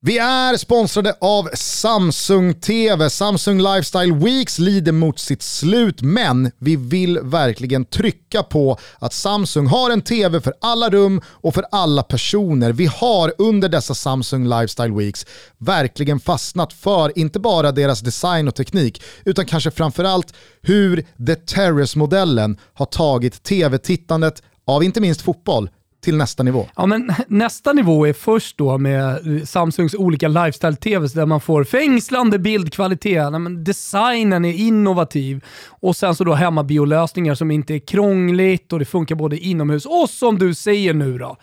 Vi är sponsrade av Samsung TV. Samsung Lifestyle Weeks lider mot sitt slut, men vi vill verkligen trycka på att Samsung har en TV för alla rum och för alla personer. Vi har under dessa Samsung Lifestyle Weeks verkligen fastnat för inte bara deras design och teknik, utan kanske framförallt hur The Terrace-modellen har tagit tv-tittandet av inte minst fotboll till nästa nivå. Ja, men nästa nivå är först då med Samsungs olika lifestyle-tvs där man får fängslande bildkvalitet, men designen är innovativ och sen så då hemmabiolösningar som inte är krångligt och det funkar både inomhus och som du säger nu då,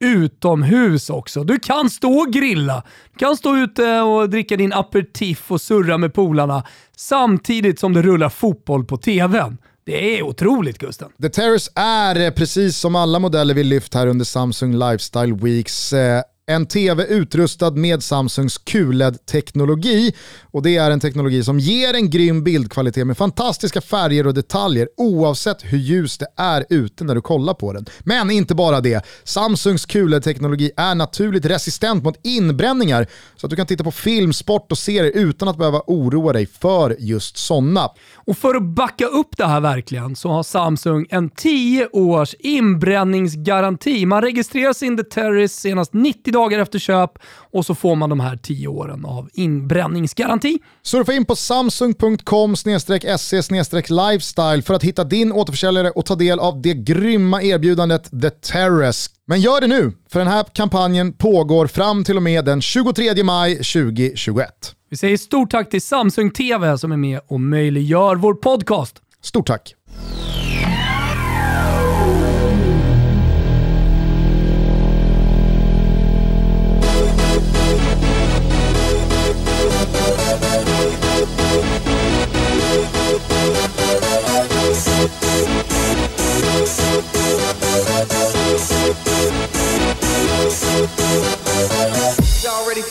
utomhus också. Du kan stå och grilla, du kan stå ute och dricka din aperitif och surra med polarna samtidigt som det rullar fotboll på tvn. Det är otroligt Gusten. The Terrace är, eh, precis som alla modeller vi lyft här under Samsung Lifestyle Weeks, eh, en tv utrustad med Samsungs QLED-teknologi. Och det är en teknologi som ger en grym bildkvalitet med fantastiska färger och detaljer oavsett hur ljust det är ute när du kollar på den. Men inte bara det, Samsungs QLED-teknologi är naturligt resistent mot inbränningar så att du kan titta på film, sport och serier utan att behöva oroa dig för just sådana. Och för att backa upp det här verkligen så har Samsung en 10 års inbränningsgaranti. Man registrerar sin The senast 90 dagar efter köp och så får man de här 10 åren av inbränningsgaranti. Surfa in på samsung.com se lifestyle för att hitta din återförsäljare och ta del av det grymma erbjudandet The Terrace. Men gör det nu, för den här kampanjen pågår fram till och med den 23 maj 2021. Vi säger stort tack till Samsung TV som är med och möjliggör vår podcast. Stort tack!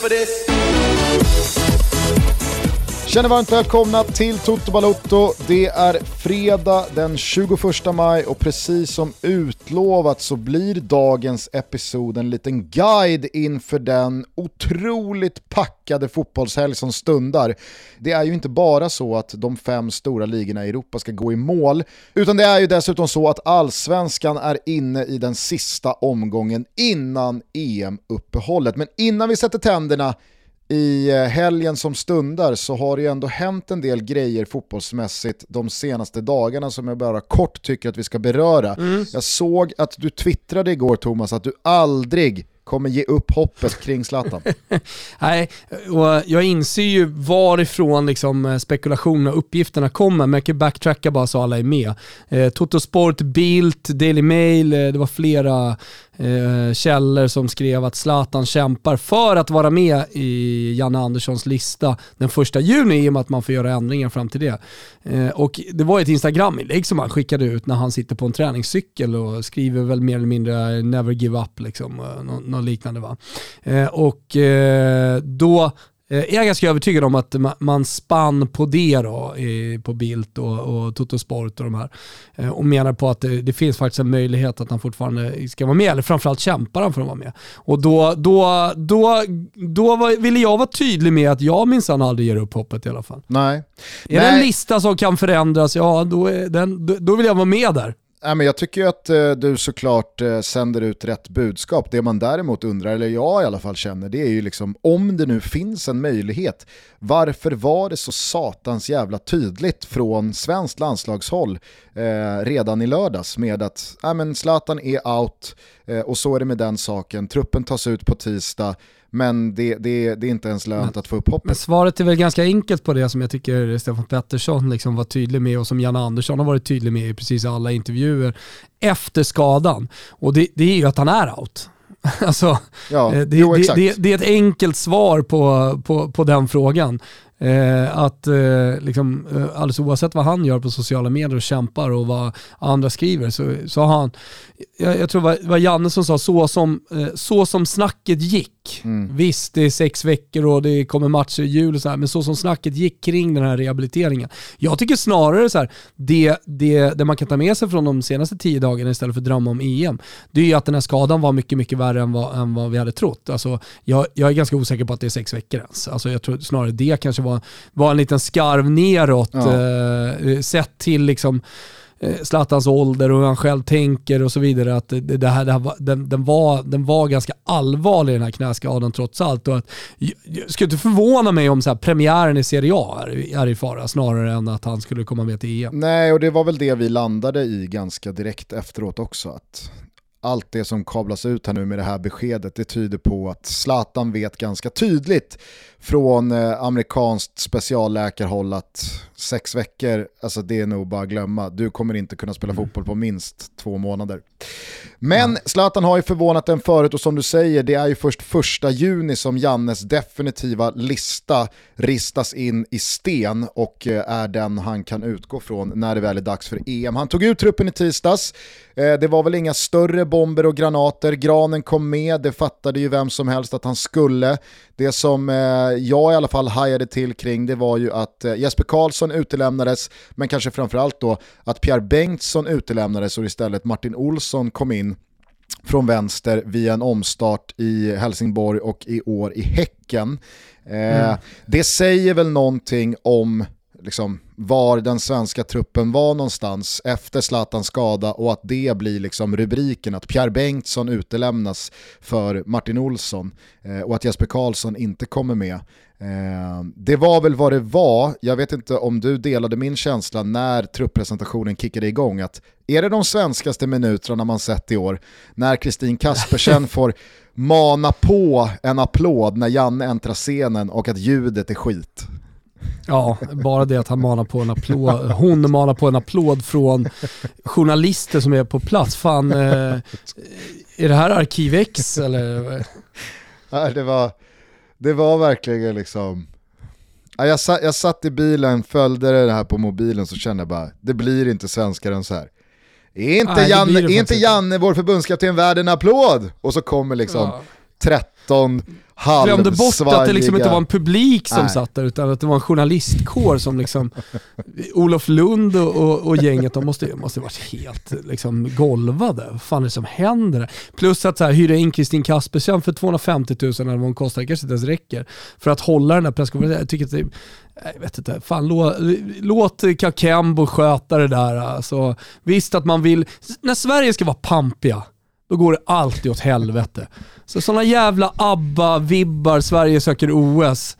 For this. Känner varmt välkomna till Toto Balotto. Det är fredag den 21 maj och precis som utlovat så blir dagens episod en liten guide inför den otroligt packade fotbollshelg som stundar. Det är ju inte bara så att de fem stora ligorna i Europa ska gå i mål, utan det är ju dessutom så att allsvenskan är inne i den sista omgången innan EM-uppehållet. Men innan vi sätter tänderna i eh, helgen som stundar så har det ju ändå hänt en del grejer fotbollsmässigt de senaste dagarna som jag bara kort tycker att vi ska beröra. Mm. Jag såg att du twittrade igår Thomas att du aldrig kommer ge upp hoppet kring Zlatan. Nej, och jag inser ju varifrån liksom eh, spekulationerna och uppgifterna kommer, men jag kan backtracka bara så alla är med. Eh, Toto Sport, Bilt, Daily Mail, eh, det var flera eh, källor som skrev att Zlatan kämpar för att vara med i Janne Anderssons lista den första juni i och med att man får göra ändringar fram till det. Eh, och det var ett Instagram-inlägg som han skickade ut när han sitter på en träningscykel och skriver väl mer eller mindre “never give up” liksom, eh, något, liknande va. Eh, och eh, då Eh, är jag ganska övertygad om att man spann på det då, på Bildt och, och Toto Sport och de här. Eh, och menar på att det, det, finns faktiskt en möjlighet att han fortfarande ska vara med, eller framförallt kämpar han för att vara med. Och då, då, då, då var, ville jag vara tydlig med att jag minsann aldrig ger upp hoppet i alla fall. Nej. Är Nej. det en lista som kan förändras, ja då, den, då vill jag vara med där. Nej, men jag tycker att eh, du såklart eh, sänder ut rätt budskap. Det man däremot undrar, eller jag i alla fall känner, det är ju liksom om det nu finns en möjlighet, varför var det så satans jävla tydligt från svenskt landslagshåll eh, redan i lördags med att nej, men Zlatan är out eh, och så är det med den saken, truppen tas ut på tisdag, men det, det, det är inte ens lönt men, att få upp hoppet. Men svaret är väl ganska enkelt på det som jag tycker Stefan Pettersson liksom var tydlig med och som Janne Andersson har varit tydlig med i precis alla intervjuer efter skadan. Och det, det är ju att han är out. Alltså, ja, eh, det, jo, det, det, det, är ett enkelt svar på, på, på den frågan. Eh, att eh, liksom, eh, alldeles oavsett vad han gör på sociala medier och kämpar och vad andra skriver så, så har han, jag, jag tror det var, var Janne som sa, så som, eh, så som snacket gick. Mm. Visst, det är sex veckor och det kommer matcher i jul och så här, men så som snacket gick kring den här rehabiliteringen. Jag tycker snarare så här, det, det, det man kan ta med sig från de senaste tio dagarna istället för att drömma om EM, det är ju att den här skadan var mycket, mycket värre än vad, än vad vi hade trott. Alltså, jag, jag är ganska osäker på att det är sex veckor ens. Alltså, jag tror snarare det kanske var, var en liten skarv neråt ja. eh, sett till liksom eh, Zlatans ålder och hur han själv tänker och så vidare. Att det, det här, det här den, den, var, den var ganska allvarlig den här knäskadan trots allt. Och att, jag skulle inte förvåna mig om så här, premiären i Serie A är, är i fara snarare än att han skulle komma med till EM. Nej, och det var väl det vi landade i ganska direkt efteråt också. Att allt det som kablas ut här nu med det här beskedet, det tyder på att Zlatan vet ganska tydligt från eh, amerikanskt specialläkarhåll att sex veckor, alltså det är nog bara att glömma. Du kommer inte kunna spela mm. fotboll på minst två månader. Men Zlatan har ju förvånat den förut och som du säger, det är ju först första juni som Jannes definitiva lista ristas in i sten och eh, är den han kan utgå från när det väl är dags för EM. Han tog ut truppen i tisdags, eh, det var väl inga större bomber och granater, Granen kom med, det fattade ju vem som helst att han skulle. Det som jag i alla fall hajade till kring det var ju att Jesper Karlsson utelämnades, men kanske framförallt då att Pierre Bengtsson utelämnades och istället Martin Olsson kom in från vänster via en omstart i Helsingborg och i år i Häcken. Eh, mm. Det säger väl någonting om liksom, var den svenska truppen var någonstans efter Zlatans skada och att det blir liksom rubriken att Pierre Bengtsson utelämnas för Martin Olsson eh, och att Jesper Karlsson inte kommer med. Eh, det var väl vad det var, jag vet inte om du delade min känsla när trupppresentationen kickade igång, att är det de svenskaste minuterna man sett i år, när Kristin Kaspersen får mana på en applåd när Janne äntrar scenen och att ljudet är skit. Ja, bara det att han manar på en applåd, hon manar på en applåd från journalister som är på plats. Fan, eh, är det här Arkiv X eller? Nej, det var, det var verkligen liksom, jag satt, jag satt i bilen, följde det här på mobilen så kände jag bara, det blir inte svenskare än så här. Är inte, Nej, Janne, är inte Janne, vår förbundskapten, värd en applåd? Och så kommer liksom ja. 13 glömde bort att det liksom inte var en publik som Nej. satt där utan att det var en journalistkår som liksom Olof Lund och, och, och gänget de måste, måste varit helt liksom golvade. Vad fan är det som händer? Plus att så här, hyra in Kristin Kaspersen för 250 000 eller vad hon kostar, det kanske inte ens räcker, för att hålla den här presskonferensen. Jag tycker att det jag vet inte, fan låt, låt Kakembo sköta det där. Alltså, visst att man vill, när Sverige ska vara pampiga, då går det alltid åt helvete. Så sådana jävla ABBA-vibbar, Sverige söker OS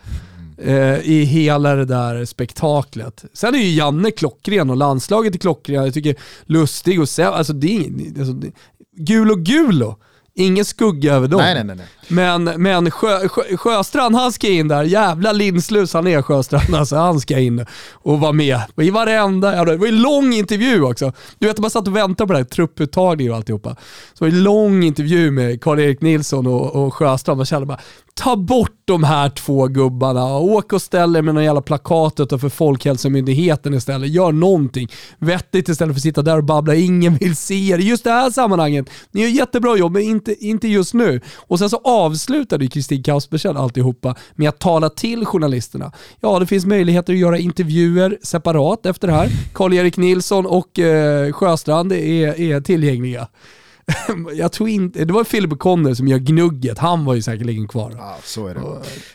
eh, i hela det där spektaklet. Sen är ju Janne klockren och landslaget är klockren. Jag tycker Lustig och Säv, alltså det är alltså, det, Gulo Gulo. Ingen skugga över dem. Nej, nej, nej. Men, men Sjö, Sjö, Sjöstrand, han ska in där. Jävla linslus han är Sjöstrand. Alltså, han ska in och vara med i varenda... Det var en lång intervju också. Du vet, man satt och väntade på det här, trupputtagning och alltihopa. Så det var en lång intervju med Karl-Erik Nilsson och, och Sjöstrand. Man kände bara, ta bort de här två gubbarna. Åk och ställ er med någon jävla plakat utanför Folkhälsomyndigheten istället. Gör någonting vettigt istället för att sitta där och babbla. Ingen vill se er. Just det här sammanhanget, ni gör jättebra jobb, men inte, inte just nu. Och sen så avslutade Kristin Kaspersen alltihopa med att tala till journalisterna. Ja, det finns möjligheter att göra intervjuer separat efter det här. Karl-Erik Nilsson och eh, Sjöstrand är, är tillgängliga. jag tror inte, det var Philip Conner som gör gnugget, han var ju säkerligen kvar. Ja, så är det.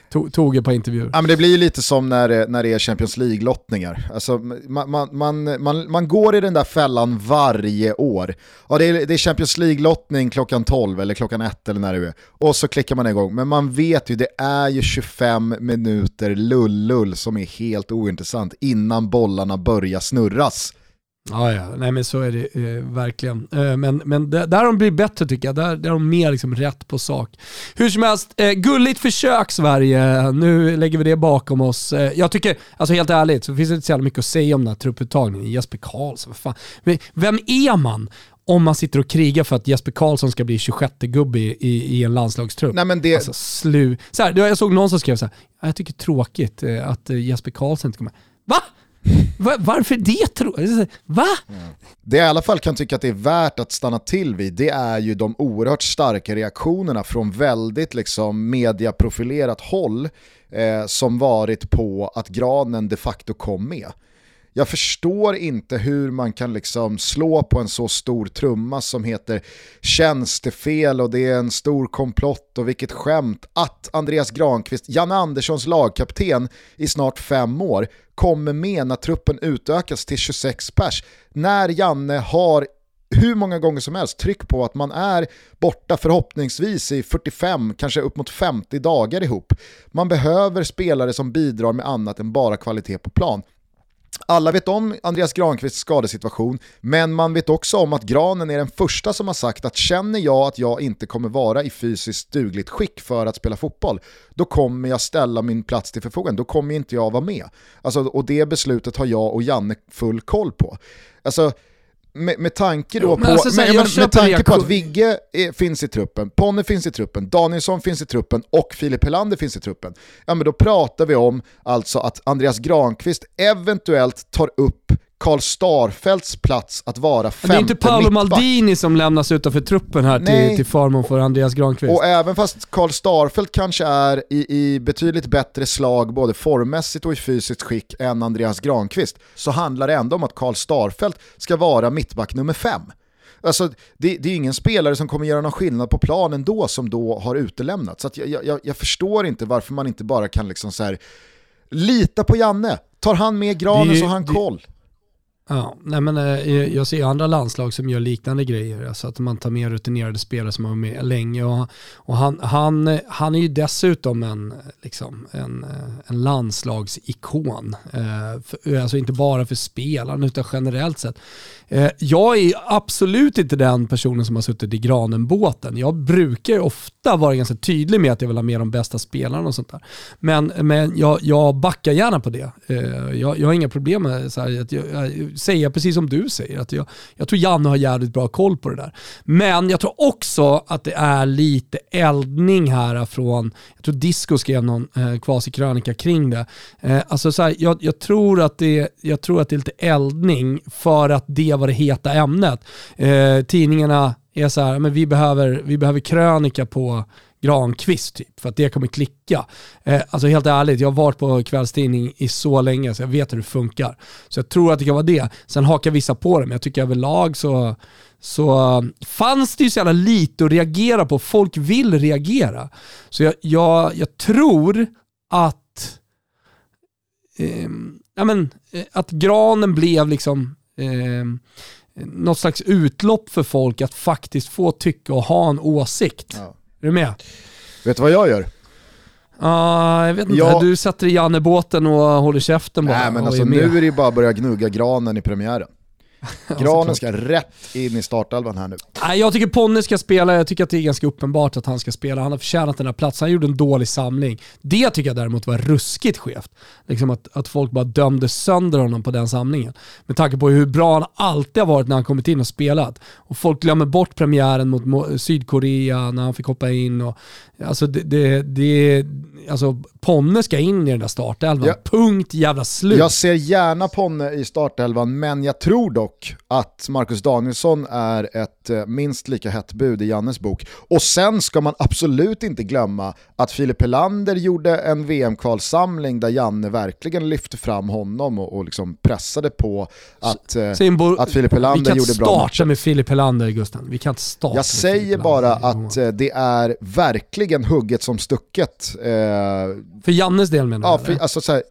tog, tog ett par intervjuer. Ja, men det blir ju lite som när det, när det är Champions League-lottningar. Alltså, man, man, man, man, man går i den där fällan varje år. Ja, det, är, det är Champions League-lottning klockan 12 eller klockan 1 eller när det är. Och så klickar man igång. Men man vet ju, det är ju 25 minuter lull-lull som är helt ointressant innan bollarna börjar snurras. Ja, ja, nej men så är det eh, verkligen. Eh, men men där, där de blir bättre tycker jag, där, där är de mer liksom rätt på sak. Hur som helst, eh, gulligt försök Sverige. Nu lägger vi det bakom oss. Eh, jag tycker, alltså helt ärligt, så finns det inte så jävla mycket att säga om den här trupputtagningen. Jesper Karlsson, vad fan. Vem är man? om man sitter och krigar för att Jesper Karlsson ska bli 26-gubbe i, i, i, en landslagstrupp. Nej, men det... Alltså slu... Så här, jag såg någon som skrev så här, jag tycker det är tråkigt eh, att eh, Jesper Karlsson inte kommer. Va? Varför det tror Va? Det jag i alla fall kan tycka att det är värt att stanna till vid, det är ju de oerhört starka reaktionerna från väldigt liksom mediaprofilerat håll eh, som varit på att granen de facto kom med jag förstår inte hur man kan liksom slå på en så stor trumma som heter tjänstefel och det är en stor komplott och vilket skämt att Andreas Granqvist, Janne Anderssons lagkapten i snart fem år, kommer med när truppen utökas till 26 pers. När Janne har hur många gånger som helst tryck på att man är borta förhoppningsvis i 45, kanske upp mot 50 dagar ihop. Man behöver spelare som bidrar med annat än bara kvalitet på plan. Alla vet om Andreas Granqvists skadesituation, men man vet också om att Granen är den första som har sagt att känner jag att jag inte kommer vara i fysiskt dugligt skick för att spela fotboll, då kommer jag ställa min plats till förfogande, då kommer inte jag vara med. Alltså, och det beslutet har jag och Janne full koll på. Alltså, med, med tanke då på, alltså, med, med, med tanke på att Vigge är, finns i truppen, Ponne finns i truppen, Danielsson finns i truppen och Filip Helander finns i truppen. Ja men då pratar vi om alltså att Andreas Granqvist eventuellt tar upp Karl Starfelts plats att vara femte Det är inte Paolo Maldini som lämnas utanför truppen här till, till förmån för Andreas Granqvist. Och även fast Karl Starfelt kanske är i, i betydligt bättre slag både formmässigt och i fysiskt skick än Andreas Granqvist så handlar det ändå om att Karl Starfelt ska vara mittback nummer fem. Alltså, det, det, är ingen spelare som kommer göra någon skillnad på planen då som då har utelämnats. Så jag, jag, jag, förstår inte varför man inte bara kan liksom så här, lita på Janne. Tar han med granen så har han koll. Ja, nej men eh, jag ser andra landslag som gör liknande grejer, alltså att man tar med rutinerade spelare som har varit med länge. Och, och han, han, han är ju dessutom en, liksom, en, eh, en landslagsikon. Eh, alltså inte bara för spelaren utan generellt sett. Jag är absolut inte den personen som har suttit i granenbåten. Jag brukar ofta vara ganska tydlig med att jag vill ha med de bästa spelarna och sånt där. Men, men jag, jag backar gärna på det. Jag, jag har inga problem med så här, att jag, säga precis som du säger. Att jag, jag tror Janne har jävligt bra koll på det där. Men jag tror också att det är lite eldning här från, jag tror Disco skrev någon eh, kvasikrönika kring det. Eh, alltså så här, jag, jag, tror att det, jag tror att det är lite eldning för att det var det heta ämnet. Eh, tidningarna är så här, men vi behöver, vi behöver krönika på Granqvist typ, för att det kommer klicka. Eh, alltså helt ärligt, jag har varit på kvällstidning i så länge så jag vet hur det funkar. Så jag tror att det kan vara det. Sen hakar vissa på det, men jag tycker överlag så, så eh, fanns det ju så jävla lite att reagera på. Folk vill reagera. Så jag, jag, jag tror att, eh, ja men, eh, att granen blev liksom eh, något slags utlopp för folk att faktiskt få tycka och ha en åsikt. Ja. Är du med? Vet du vad jag gör? Uh, jag vet inte, jag... du sätter i Janne-båten och håller käften bara. Nej men alltså är nu är det ju bara att börja gnugga granen i premiären. Granen ska rätt in i startelvan här nu. Nej, jag tycker Ponne ska spela, jag tycker att det är ganska uppenbart att han ska spela. Han har förtjänat den här platsen, han gjorde en dålig samling. Det tycker jag däremot var ruskigt skevt. Liksom att, att folk bara dömde sönder honom på den samlingen. Med tanke på hur bra han alltid har varit när han kommit in och spelat. Och folk glömmer bort premiären mot Sydkorea när han fick hoppa in. Och, alltså det, det, det alltså Ponne ska in i den där startelvan. Ja. Punkt jävla slut. Jag ser gärna Ponne i startelvan, men jag tror dock att Marcus Danielsson är ett eh, minst lika hett bud i Jannes bok. Och sen ska man absolut inte glömma att Filip Helander gjorde en VM-kvalsamling där Janne verkligen lyfte fram honom och, och liksom pressade på att, eh, att Filip Helander gjorde bra matcher. Vi kan inte starta med Filip Helander, Gusten. Vi kan inte starta Jag säger bara att eh, det är verkligen hugget som stucket. Eh, för Jannes del menar ja, du? Alltså, så här,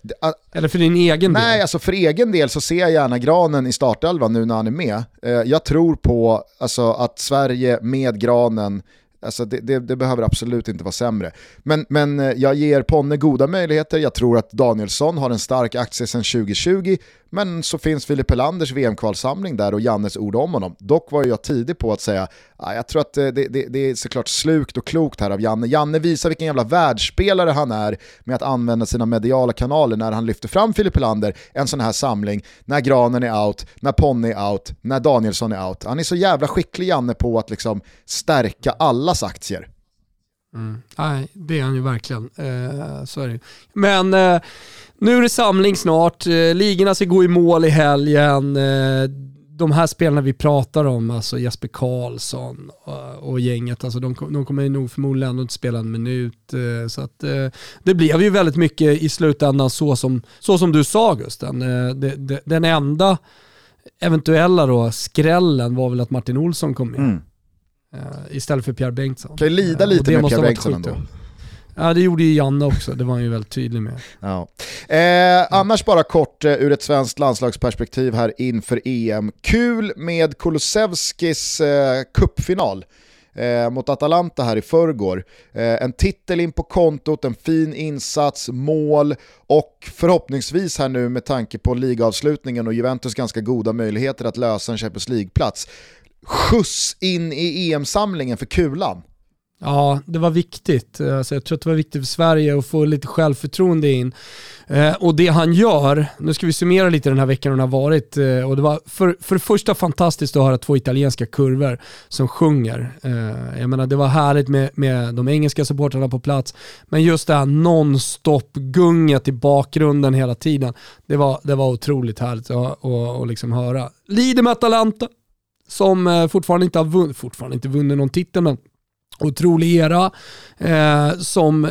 eller för din egen nej, del? Nej, alltså för egen del så ser jag gärna Granen i startelvan nu när han är med. Eh, jag tror på alltså, att Sverige med Granen Alltså det, det, det, behöver absolut inte vara sämre. Men, men eh, jag ger Ponne goda möjligheter, jag tror att Danielsson har en stark aktie sedan 2020, men så finns Filip Helanders VM-kvalsamling där och Jannes ord om honom. Dock var jag tidig på att säga Ja, jag tror att eh, det, det, det, är såklart slukt och klokt här av Janne. Janne visar vilken jävla världsspelare han är med att använda sina mediala kanaler när han lyfter fram Filip Helander, en sån här samling, när Granen är out, när Ponny är out, när Danielsson är out. Han är så jävla skicklig Janne på att liksom stärka allas aktier. Mm. Nej, det är han ju verkligen. Eh, så är det. Men eh, nu är det samling snart, eh, ligorna ska gå i mål i helgen. Eh, de här spelarna vi pratar om, alltså Jesper Karlsson och, och gänget, alltså de, de kommer nog förmodligen ändå inte spela en minut. Eh, så att, eh, det blev ju väldigt mycket i slutändan så som, så som du sa Gusten. Eh, det, den enda eventuella då, skrällen var väl att Martin Olsson kom med. Mm. Istället för Pierre Bengtsson. Kan ju lida lite med Pierre Bengtsson ändå. Ja det gjorde ju Janne också, det var han ju väldigt tydlig med. Ja. Eh, annars bara kort eh, ur ett svenskt landslagsperspektiv här inför EM. Kul med Kulusevskis eh, kuppfinal eh, mot Atalanta här i förrgår. Eh, en titel in på kontot, en fin insats, mål och förhoppningsvis här nu med tanke på ligavslutningen och Juventus ganska goda möjligheter att lösa en Champions League-plats. Skjuts in i EM-samlingen för Kulan. Ja, det var viktigt. Alltså jag tror att det var viktigt för Sverige att få lite självförtroende in. Eh, och det han gör, nu ska vi summera lite den här veckan hon har varit, eh, och det var för, för det första fantastiskt att höra två italienska kurvor som sjunger. Eh, jag menar det var härligt med, med de engelska supportrarna på plats, men just det här non-stop-gunget i bakgrunden hela tiden, det var, det var otroligt härligt att, och, och liksom höra. Lider med Atalanta, som eh, fortfarande inte har vunnit, fortfarande inte vunnit någon titel, men otrolig era eh, som eh,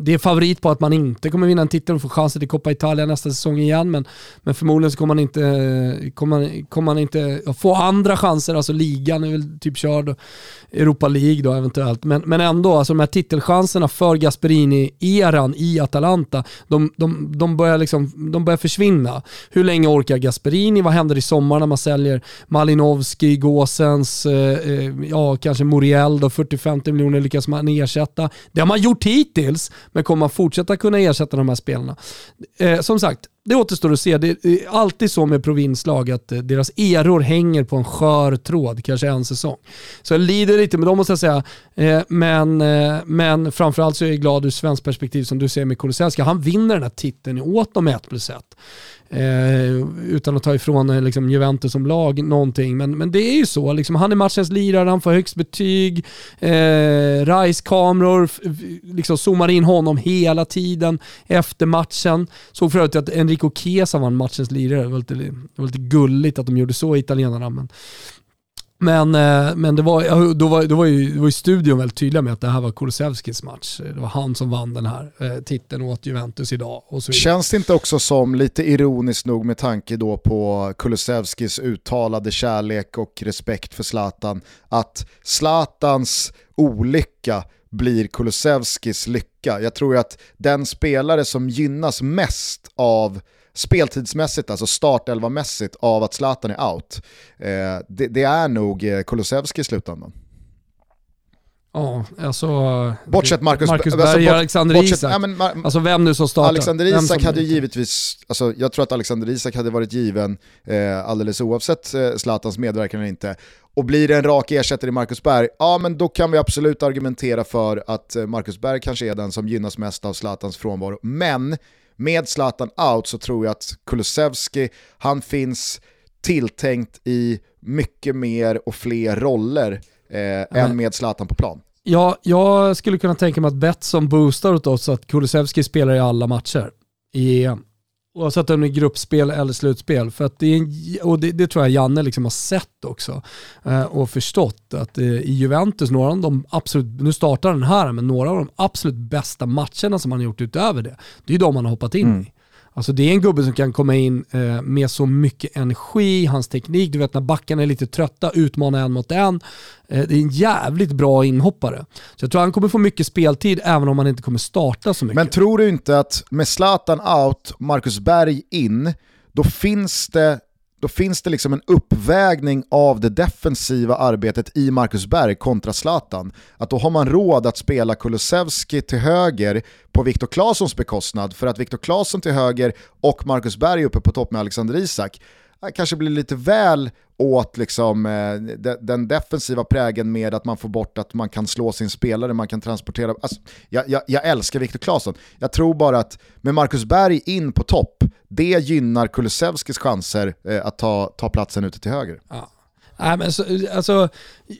det är favorit på att man inte kommer vinna en titel och få chansen till Coppa Italia nästa säsong igen. Men, men förmodligen så kommer man inte, kommer, kommer man inte få andra chanser, alltså ligan är väl typ körd, Europa League då eventuellt. Men, men ändå, alltså de här titelchanserna för Gasperini-eran i Atalanta, de, de, de, börjar liksom, de börjar försvinna. Hur länge orkar Gasperini? Vad händer i sommar när man säljer Malinowski, Gåsens, eh, eh ja kanske Muriel då, 45 50 miljoner lyckas man ersätta. Det har man gjort hittills, men kommer man fortsätta kunna ersätta de här spelarna? Eh, som sagt, det återstår att se. Det är eh, alltid så med provinslag att eh, deras eror hänger på en skör tråd, kanske en säsong. Så jag lider lite med dem måste jag säga. Eh, men, men framförallt så är jag glad ur svensk perspektiv som du ser med Kulusevski. Han vinner den här titeln åt dem 1 plus 1. Eh, utan att ta ifrån eh, liksom, Juventus som lag någonting. Men, men det är ju så, liksom, han är matchens lirare, han får högst betyg. Eh, RISE-kameror liksom, zoomar in honom hela tiden efter matchen. Såg för övrigt att Enrico Chiesa vann matchens lirare, det var lite, det var lite gulligt att de gjorde så italienarna. Men, men, eh, men det var, då, var, då var ju, då var ju studion väldigt tydliga med att det här var Kulusevskis match. Det var han som vann den här eh, titeln åt Juventus idag. Och så Känns det inte också som, lite ironiskt nog med tanke då på Kulusevskis uttalade kärlek och respekt för Zlatan, att Zlatans olycka blir Kulusevskis lycka. Jag tror att den spelare som gynnas mest av speltidsmässigt, alltså startelva-mässigt, av att Zlatan är out, eh, det, det, är nog eh, Kulusevski i slutändan. Ja, alltså... Bortsett Marcus, Marcus Berg alltså, Alexander bortsett, Isak. Ja, men, alltså vem nu som startar. Alexander Isak hade ju givetvis, alltså, jag tror att Alexander Isak hade varit given eh, alldeles oavsett eh, Zlatans medverkan eller inte. Och blir det en rak ersättare i Marcus Berg, ja men då kan vi absolut argumentera för att eh, Marcus Berg kanske är den som gynnas mest av Zlatans frånvaro. Men med Zlatan out så tror jag att Kulusevski, han finns tilltänkt i mycket mer och fler roller eh, än med Zlatan på plan. Ja, jag skulle kunna tänka mig att Betsson boostar åt oss att Kulusevski spelar i alla matcher i EM. Oavsett om det är gruppspel eller slutspel. För att det, är en, och det, det, tror jag Janne liksom har sett också eh, och förstått att eh, i Juventus, några av de absolut, nu startar den här, men några av de absolut bästa matcherna som man har gjort utöver det, det är de man har hoppat in mm. i. Alltså det är en gubbe som kan komma in eh, med så mycket energi, hans teknik, du vet när backarna är lite trötta, utmana en mot en. Eh, det är en jävligt bra inhoppare. Så jag tror han kommer få mycket speltid även om han inte kommer starta så mycket. Men tror du inte att med Zlatan out, Marcus Berg in, då finns det då finns det liksom en uppvägning av det defensiva arbetet i Marcus Berg kontra Zlatan. Att då har man råd att spela Kulusevski till höger på Viktor Claessons bekostnad för att Viktor Claesson till höger och Marcus Berg uppe på topp med Alexander Isak eh, kanske blir lite väl åt liksom, eh, de, den defensiva prägen med att man får bort att man kan slå sin spelare, man kan transportera. Alltså, jag, jag, jag älskar Viktor Claesson. Jag tror bara att med Marcus Berg in på topp, det gynnar Kulusevskis chanser eh, att ta, ta platsen ute till höger. Ja. Nej, men så, alltså,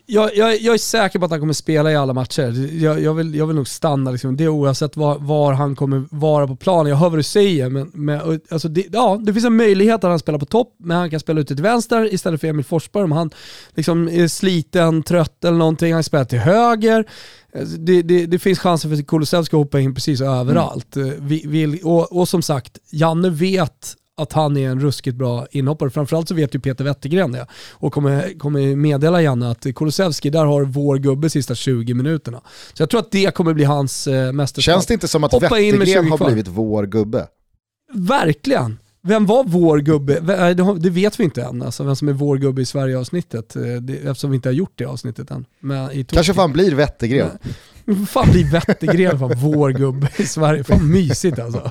jag, jag, jag, är säker på att han kommer spela i alla matcher. Jag, jag, vill, jag vill nog stanna, liksom. det oavsett var, var, han kommer vara på planen. Jag hör vad du säger, men, men alltså det, ja, det finns en möjlighet att han spelar på topp, men han kan spela ute till vänster istället för Emil Forsberg om han liksom är sliten, trött eller någonting. Han spelar till höger. Alltså, det, det, det, finns chanser för att Kulusevski att hoppa in precis överallt. Mm. Vi, vi, och, och, som sagt, Janne vet att han är en ruskigt bra inhoppare. Framförallt så vet ju Peter Wettergren det och kommer, kommer meddela Janne att Kulusevski, där har vår gubbe sista 20 minuterna. Så jag tror att det kommer bli hans eh, mästerskap. Känns det inte som att Hoppa Wettergren har blivit vår gubbe? Verkligen. Vem var vår gubbe? Det vet vi inte än, alltså vem som är vår gubbe i Sverige-avsnittet. Eh, eftersom vi inte har gjort det avsnittet än. Kanske fan blir Wettergren. Fan bli Wettergren, fan vår gubbe i Sverige. Fan mysigt alltså.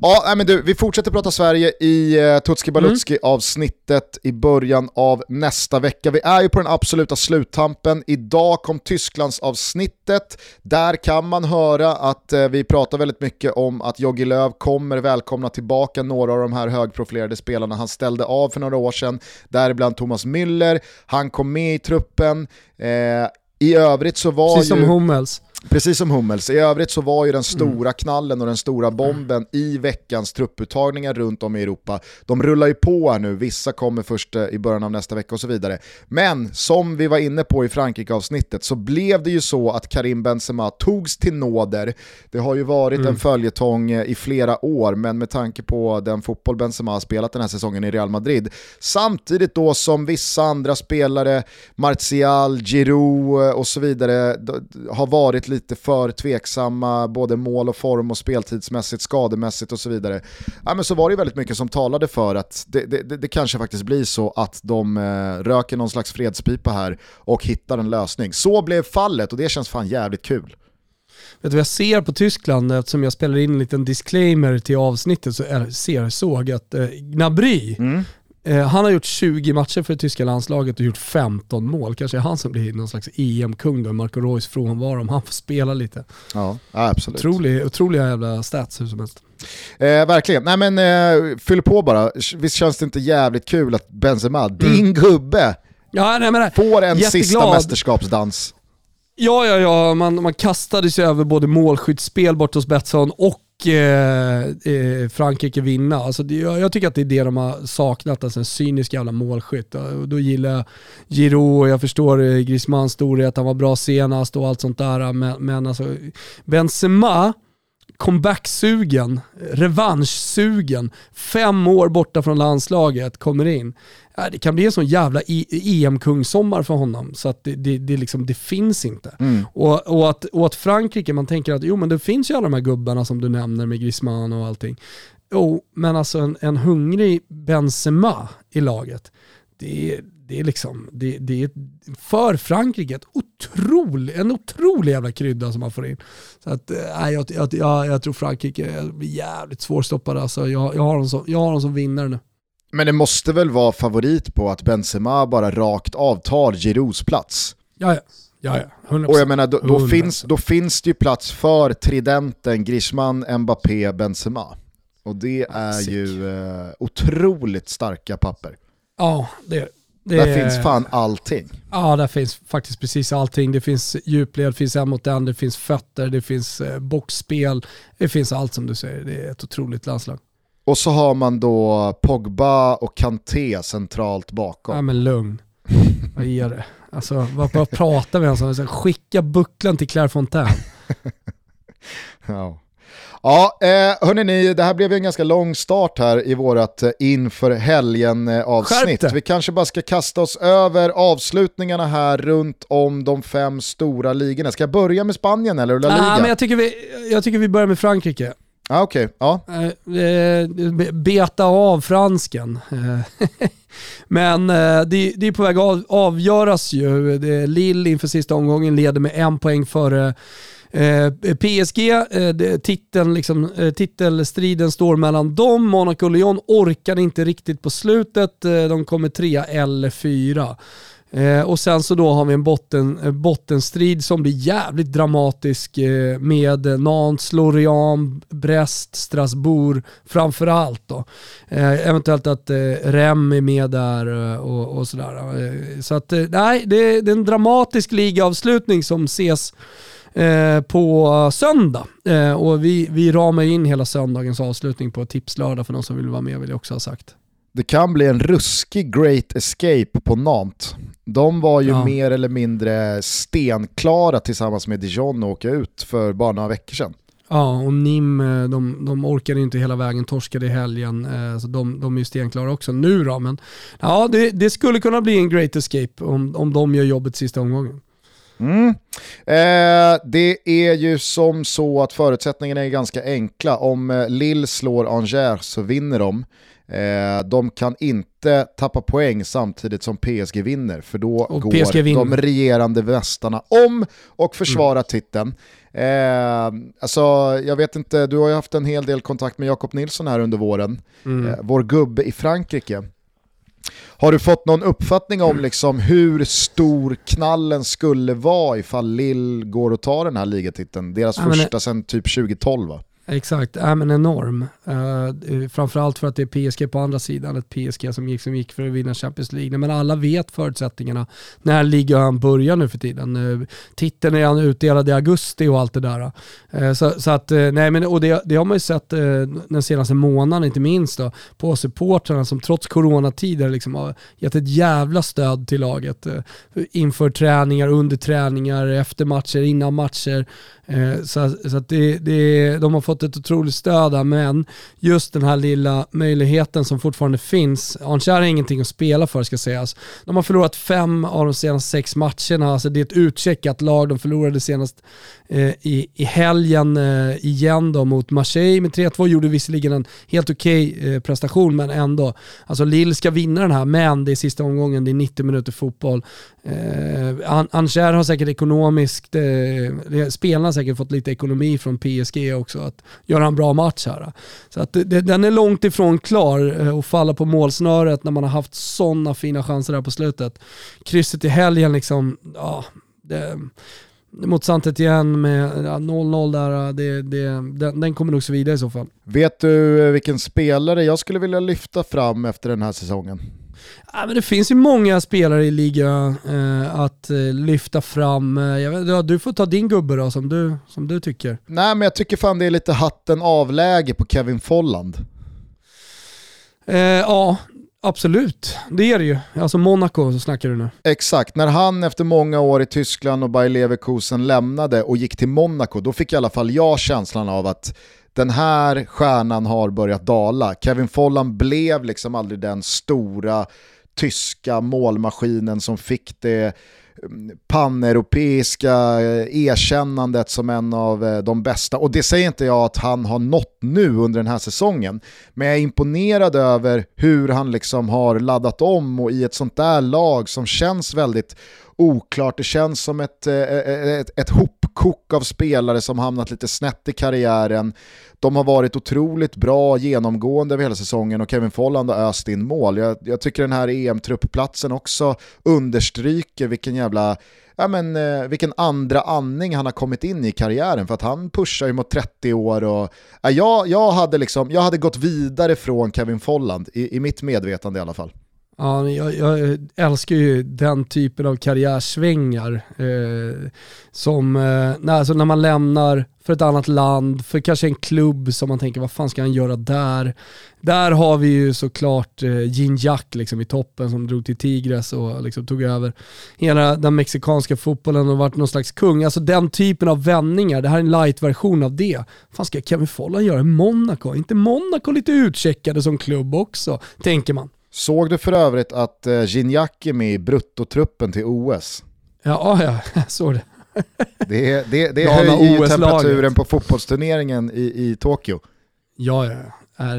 Ja, men du, vi fortsätter prata Sverige i uh, Tutski Balutski mm. avsnittet i början av nästa vecka. Vi är ju på den absoluta sluttampen. Idag kom Tysklands avsnittet. Där kan man höra att uh, vi pratar väldigt mycket om att Jogi Löw kommer välkomna tillbaka några av de här högprofilerade spelarna han ställde av för några år sedan. Däribland Thomas Müller, han kom med i truppen. Eh, i övrigt så var Precis ju... som Hummels. Precis som Hummels. I övrigt så var ju den stora mm. knallen och den stora bomben i veckans trupputtagningar runt om i Europa. De rullar ju på här nu, vissa kommer först eh, i början av nästa vecka och så vidare. Men som vi var inne på i Frankrike-avsnittet så blev det ju så att Karim Benzema togs till nåder. Det har ju varit mm. en följetong eh, i flera år, men med tanke på den fotboll Benzema har spelat den här säsongen i Real Madrid, samtidigt då som vissa andra spelare, Martial, Giroud eh, och så vidare, har varit lite för tveksamma, både mål och form och speltidsmässigt, skademässigt och så vidare. Ja, men så var det väldigt mycket som talade för att det, det, det kanske faktiskt blir så att de eh, röker någon slags fredspipa här och hittar en lösning. Så blev fallet och det känns fan jävligt kul. Vet du vad jag ser på Tyskland, eftersom jag spelar in en liten disclaimer till avsnittet, så är, ser, såg att eh, Gnabry, mm. Eh, han har gjort 20 matcher för det tyska landslaget och gjort 15 mål. Kanske är han som blir någon slags EM-kung då, Marco Reus frånvaro om han får spela lite. Ja, absolut. Otrolig, otroliga jävla stats hur som helst. Eh, verkligen, nej men eh, fyll på bara. Visst känns det inte jävligt kul att Benzema, mm. din gubbe, ja, nej, men, får en jätteglad. sista mästerskapsdans? Ja, ja, ja. Man, man kastade sig över både målskyddsspel bort hos Betsson och Eh, eh, Frankrike vinna. Alltså det, jag, jag, tycker att det är det de har saknat, alltså en cynisk jävla målskytt. Och då gillar jag Giroud, jag förstår eh, Griezmanns storhet, han var bra senast och allt sånt där. Men, men alltså Benzema, comeback-sugen, revanschsugen, fem år borta från landslaget, kommer in. Det kan bli en sån jävla EM-kungssommar för honom så att det, det, det, liksom, det finns inte. Mm. Och, och, att, och att Frankrike, man tänker att jo men det finns ju alla de här gubbarna som du nämner med Griezmann och allting. Jo, men alltså en, en hungrig Benzema i laget, det det är liksom, det, det är för Frankrike ett otrolig, en otrolig jävla krydda som man får in. Så att, äh, jag, jag, jag, jag tror Frankrike blir jävligt svårstoppade. Alltså, jag, jag, har dem som, jag har dem som vinnare nu. Men det måste väl vara favorit på att Benzema bara rakt av tar Giroux plats? Ja, ja. Ja, ja. 100%. Och jag menar, då, då finns, då finns det ju plats för tridenten Griezmann, Mbappé, Benzema. Och det är Sick. ju eh, otroligt starka papper. Ja, det är det. Där finns fan allting. Ja, där finns faktiskt precis allting. Det finns djupled, det finns en mot en, det finns fötter, det finns eh, boxspel. Det finns allt som du säger. Det är ett otroligt landslag. Och så har man då Pogba och Kanté centralt bakom. Ja men lugn. Vad är det? Alltså vad, vad pratar vi om? Skicka bucklan till Claire Fontaine. ja. Ja, eh, hörni, det här blev ju en ganska lång start här i vårat eh, inför helgen eh, avsnitt. Vi kanske bara ska kasta oss över avslutningarna här runt om de fem stora ligorna. Ska jag börja med Spanien eller La Liga? Nej, men jag tycker vi, jag tycker vi börjar med Frankrike. Ah, okay. ja. Eh, beta av fransken. Men det, det är på väg att avgöras ju. Lille inför sista omgången leder med en poäng före Eh, PSG, eh, titeln, liksom, eh, titelstriden står mellan dem. Monaco och Lyon orkade inte riktigt på slutet. De kommer trea eller fyra. Eh, och sen så då har vi en botten, bottenstrid som blir jävligt dramatisk eh, med Nantes, Lorient, Brest, Strasbourg framförallt då. Eh, eventuellt att eh, Rem är med där och, och sådär. så att nej, det, det, är en dramatisk ligaavslutning som ses på söndag. och vi, vi ramar in hela söndagens avslutning på tipslördag för de som vill vara med vill jag också ha sagt. Det kan bli en ruskig great escape på Nantes. De var ju ja. mer eller mindre stenklara tillsammans med Dijon att åka ut för bara några veckor sedan. Ja, och NIM, eh, de, de orkade inte hela vägen, torskade i helgen, eh, så de, de är ju stenklara också nu då. Men ja, det, det, skulle kunna bli en great escape om, om de gör jobbet sista omgången. Mm. Eh, det är ju som så att förutsättningarna är ganska enkla. Om eh, Lille slår Angers så vinner de. Eh, de kan inte tappa poäng samtidigt som PSG vinner, för då och går de regerande västarna om och försvarar mm. titeln. Eh, alltså, jag vet inte, du har ju haft en hel del kontakt med Jakob Nilsson här under våren, mm. eh, vår gubbe i Frankrike. Har du fått någon uppfattning om liksom hur stor knallen skulle vara ifall Lill går och tar den här ligatiteln? Deras ja, första sedan typ 2012 va? Exakt, äh, men enorm. Uh, framförallt för att det är PSG på andra sidan, ett PSG som gick, som gick för att vinna Champions League. Men alla vet förutsättningarna när ligan börjar nu för tiden. Uh, titeln är utdelad i augusti och allt det där. Uh, så, så, att, uh, nej men och det, det har man ju sett den senaste månaden, inte minst då, på supportrarna som trots coronatider liksom har gett ett jävla stöd till laget. inför träningar, under träningar, efter matcher, innan matcher. Eh, så så att det, det, de har fått ett otroligt stöd där, men just den här lilla möjligheten som fortfarande finns. Arnskär har ingenting att spela för ska sägas. De har förlorat fem av de senaste sex matcherna, alltså det är ett utcheckat lag. De förlorade senast eh, i, i helgen eh, igen då mot Marseille med 3-2, gjorde visserligen en helt okej okay, eh, prestation, men ändå. Alltså Lille ska vinna den här, men det är sista omgången, det är 90 minuter fotboll. Eh, Ancher har säkert ekonomiskt, eh, spelarna säkert fått lite ekonomi från PSG också, att göra en bra match här. Så att det, den är långt ifrån klar och att falla på målsnöret när man har haft sådana fina chanser här på slutet. Krysset i helgen liksom, ja, det, mot Santet igen med 0-0 där, det, det, den, den, kommer nog så vidare i så fall. Vet du eh, vilken spelare jag skulle vilja lyfta fram efter den här säsongen? Ja, men det finns ju många spelare i ligan eh, att eh, lyfta fram. Eh, vet, du får ta din gubbe då, som du, som du tycker. Nej men jag tycker fan det är lite hatten avläge på Kevin Folland. Eh, ja, Absolut, det är det ju. Alltså Monaco så snackar du nu. Exakt, när han efter många år i Tyskland och Bayer Leverkusen lämnade och gick till Monaco, då fick i alla fall jag känslan av att den här stjärnan har börjat dala. Kevin Follan blev liksom aldrig den stora tyska målmaskinen som fick det mm, paneuropeiska eh, erkännandet som en av eh, de bästa. Och det säger inte jag att han har nått nu under den här säsongen. Men jag är imponerad över hur han liksom har laddat om och i ett sånt där lag som känns väldigt oklart. Det känns som ett, eh, eh, eh, ett, ett hopkok av spelare som hamnat lite snett i karriären. De har varit otroligt bra genomgående över hela säsongen och Kevin Folland har öst in mål. Jag, jag tycker den här EM-truppplatsen också understryker vilken jävla ja, men, eh, vilken andra andning han har kommit in i karriären för att han pushar ju mot 30 år och ja, jag, jag, hade liksom, jag hade gått vidare från Kevin Folland i, i mitt medvetande i alla fall. Ja, jag, jag, älskar ju den typen av karriärsvängar. Eh, som eh, när, alltså när man lämnar för ett annat land, för kanske en klubb som man tänker vad fan ska han göra där? Där har vi ju såklart eh, Jin Jack liksom i toppen som drog till Tigres och liksom tog över hela den mexikanska fotbollen och varit någon slags kung. Alltså den typen av vändningar, det här är en light-version av det. Vad fan ska Kevin Follan göra i Monaco? inte Monaco lite utcheckade som klubb också, tänker man. Såg du för övrigt att eh, Gignac är med i bruttotruppen till OS? Ja, ja, jag såg det. Det, det, det höjer ju temperaturen på fotbollsturneringen i, i Tokyo. Ja, ja. är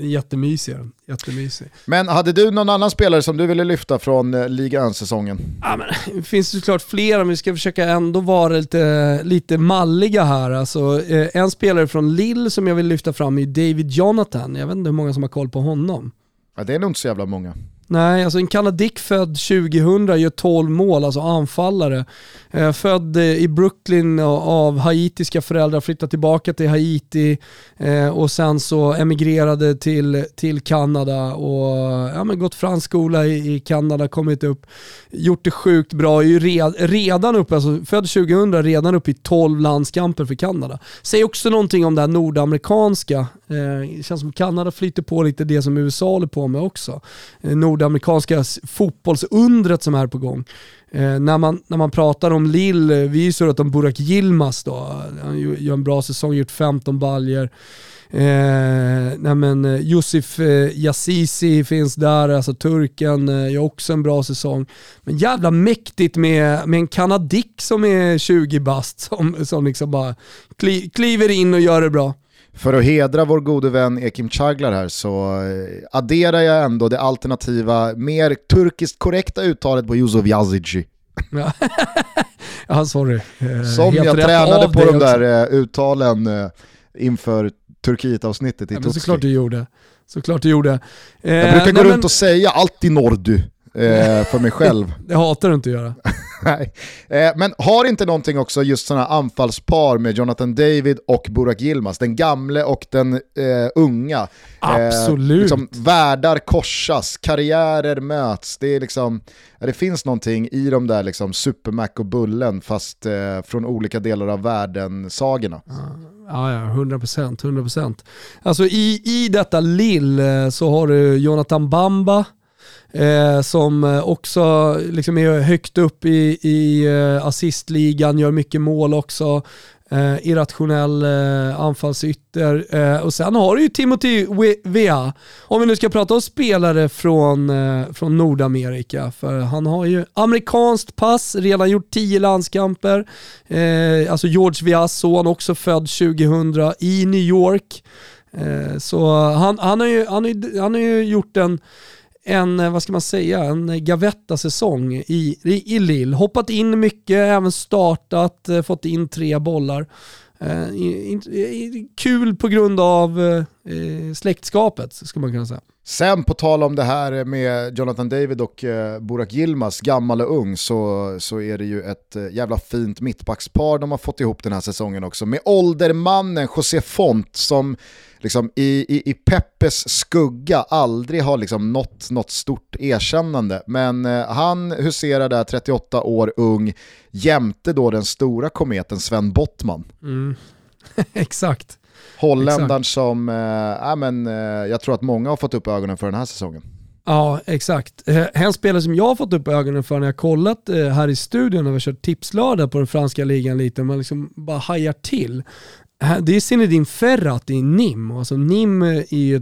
jättemysig. jättemysig. Men hade du någon annan spelare som du ville lyfta från eh, Liga 1-säsongen? Ja, det finns såklart flera, men vi ska försöka ändå vara lite, lite malliga här. Alltså, eh, en spelare från Lille som jag vill lyfta fram är David Jonathan. Jag vet inte hur många som har koll på honom. Ja, det är nog inte så jävla många. Nej, alltså en kanadick född 2000 gör 12 mål, alltså anfallare. Eh, född eh, i Brooklyn av haitiska föräldrar, flyttade tillbaka till Haiti eh, och sen så emigrerade till, till Kanada och ja, men gått fransk skola i, i Kanada, kommit upp, gjort det sjukt bra, är ju red, redan uppe, alltså född 2000, redan uppe i 12 landskamper för Kanada. Säger också någonting om det här nordamerikanska. Eh, det känns som Kanada flyter på lite det som USA håller på med också. Eh, nordamerikanska fotbollsundret som är på gång. Eh, när, man, när man pratar om Lill, vi är att om Burak Yilmaz då, han gör en bra säsong, gjort 15 baljer. Eh, nej men, Yusuf eh, Yazizi finns där, alltså turken, eh, gör också en bra säsong. Men jävla mäktigt med, med en kanadick som är 20 bast som, som liksom bara kli, kliver in och gör det bra. För att hedra vår gode vän Ekim Çaglar här så eh, adderar jag ändå det alternativa, mer turkiskt korrekta uttalet på Yusuf Yazici. ja, sorry. Eh, Som jag tränade på de där eh, uttalen inför Turkiet-avsnittet i ja, Tutski. Såklart du gjorde. Såklart du gjorde. jag brukar gå runt men... och säga allt i Nordu för mig själv. det hatar du inte att göra. Nej. Eh, men har inte någonting också just sådana anfallspar med Jonathan David och Burak Yilmaz, den gamle och den eh, unga. Eh, Absolut. Eh, liksom, världar korsas, karriärer möts. Det, är liksom, det finns någonting i de där liksom, Supermac och Bullen fast eh, från olika delar av världen-sagorna. Ja, ja, 100%. 100%. Alltså i, i detta lill eh, så har du Jonathan Bamba, eh, som också liksom är högt upp i, i eh, assistligan, gör mycket mål också. Eh, irrationell eh, anfallsytter. Eh, och sen har du ju Timothy Vea. Om vi nu ska prata om spelare från, eh, från Nordamerika. För han har ju amerikanskt pass, redan gjort tio landskamper. Eh, alltså George Veas son, också född 2000 i New York. Eh, så han, han, har ju, han, har, han har ju gjort en en, eh, vad ska man säga, en Gavetta-säsong i, i, i Lille. Hoppat in mycket, även startat, eh, fått in tre bollar. Eh, in, in, kul på grund av eh, eh, släktskapet, skulle man kunna säga. Sen på tal om det här med Jonathan David och eh, Burak Yilmaz, gammal och ung, så, så är det ju ett jävla fint mittbackspar de har fått ihop den här säsongen också. Med åldermannen José Font som liksom i, i, i Peppes skugga aldrig har liksom nått något stort erkännande. Men eh, han huserar där 38 år ung jämte då den stora kometen Sven Bottman. Mm. Exakt. Holländaren exakt. som, äh, men, äh, jag tror att många har fått upp ögonen för den här säsongen. Ja, exakt. Eh, en spelare som jag har fått upp ögonen för när jag kollat här i studion när vi har kört tipslördag på den franska ligan lite, man liksom bara hajar till det är Zinedine Ferrat i NIM. Alltså NIM är ju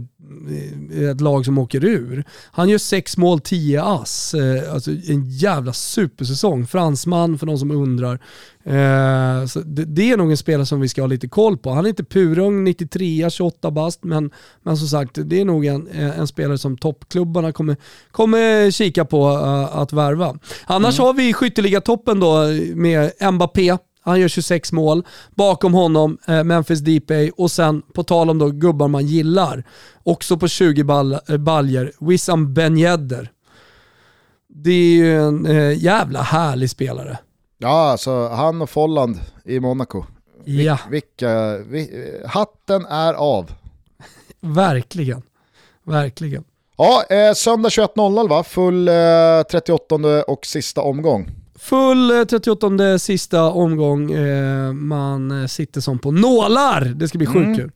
ett lag som åker ur. Han gör sex mål, tio ass. Eh, alltså en jävla supersäsong. Fransman för de som undrar. Eh, så det, är nog en spelare som vi ska ha lite koll på. Han är inte purung, 93, 28 bast, men, men som sagt, det är nog en, en spelare som toppklubbarna kommer, kommer kika på att värva. Annars mm. har vi skytteligatoppen då med Mbappé, han gör 26 mål. Bakom honom eh, Memphis Depay och sen på tal om då gubbar man gillar, också på 20 ball, eh, baljer, Wissam Ben Yedder. Det är ju en eh, jävla härlig spelare. Ja, alltså han och Folland i Monaco. Ja. Vilka, vi, hatten är av. Verkligen. Verkligen. Ja, eh, söndag 21.00 va? Full eh, 38 och sista omgång. Full 38 eh, sista omgång. Eh, man eh, sitter som på nålar. Det ska bli sjukt mm. kul.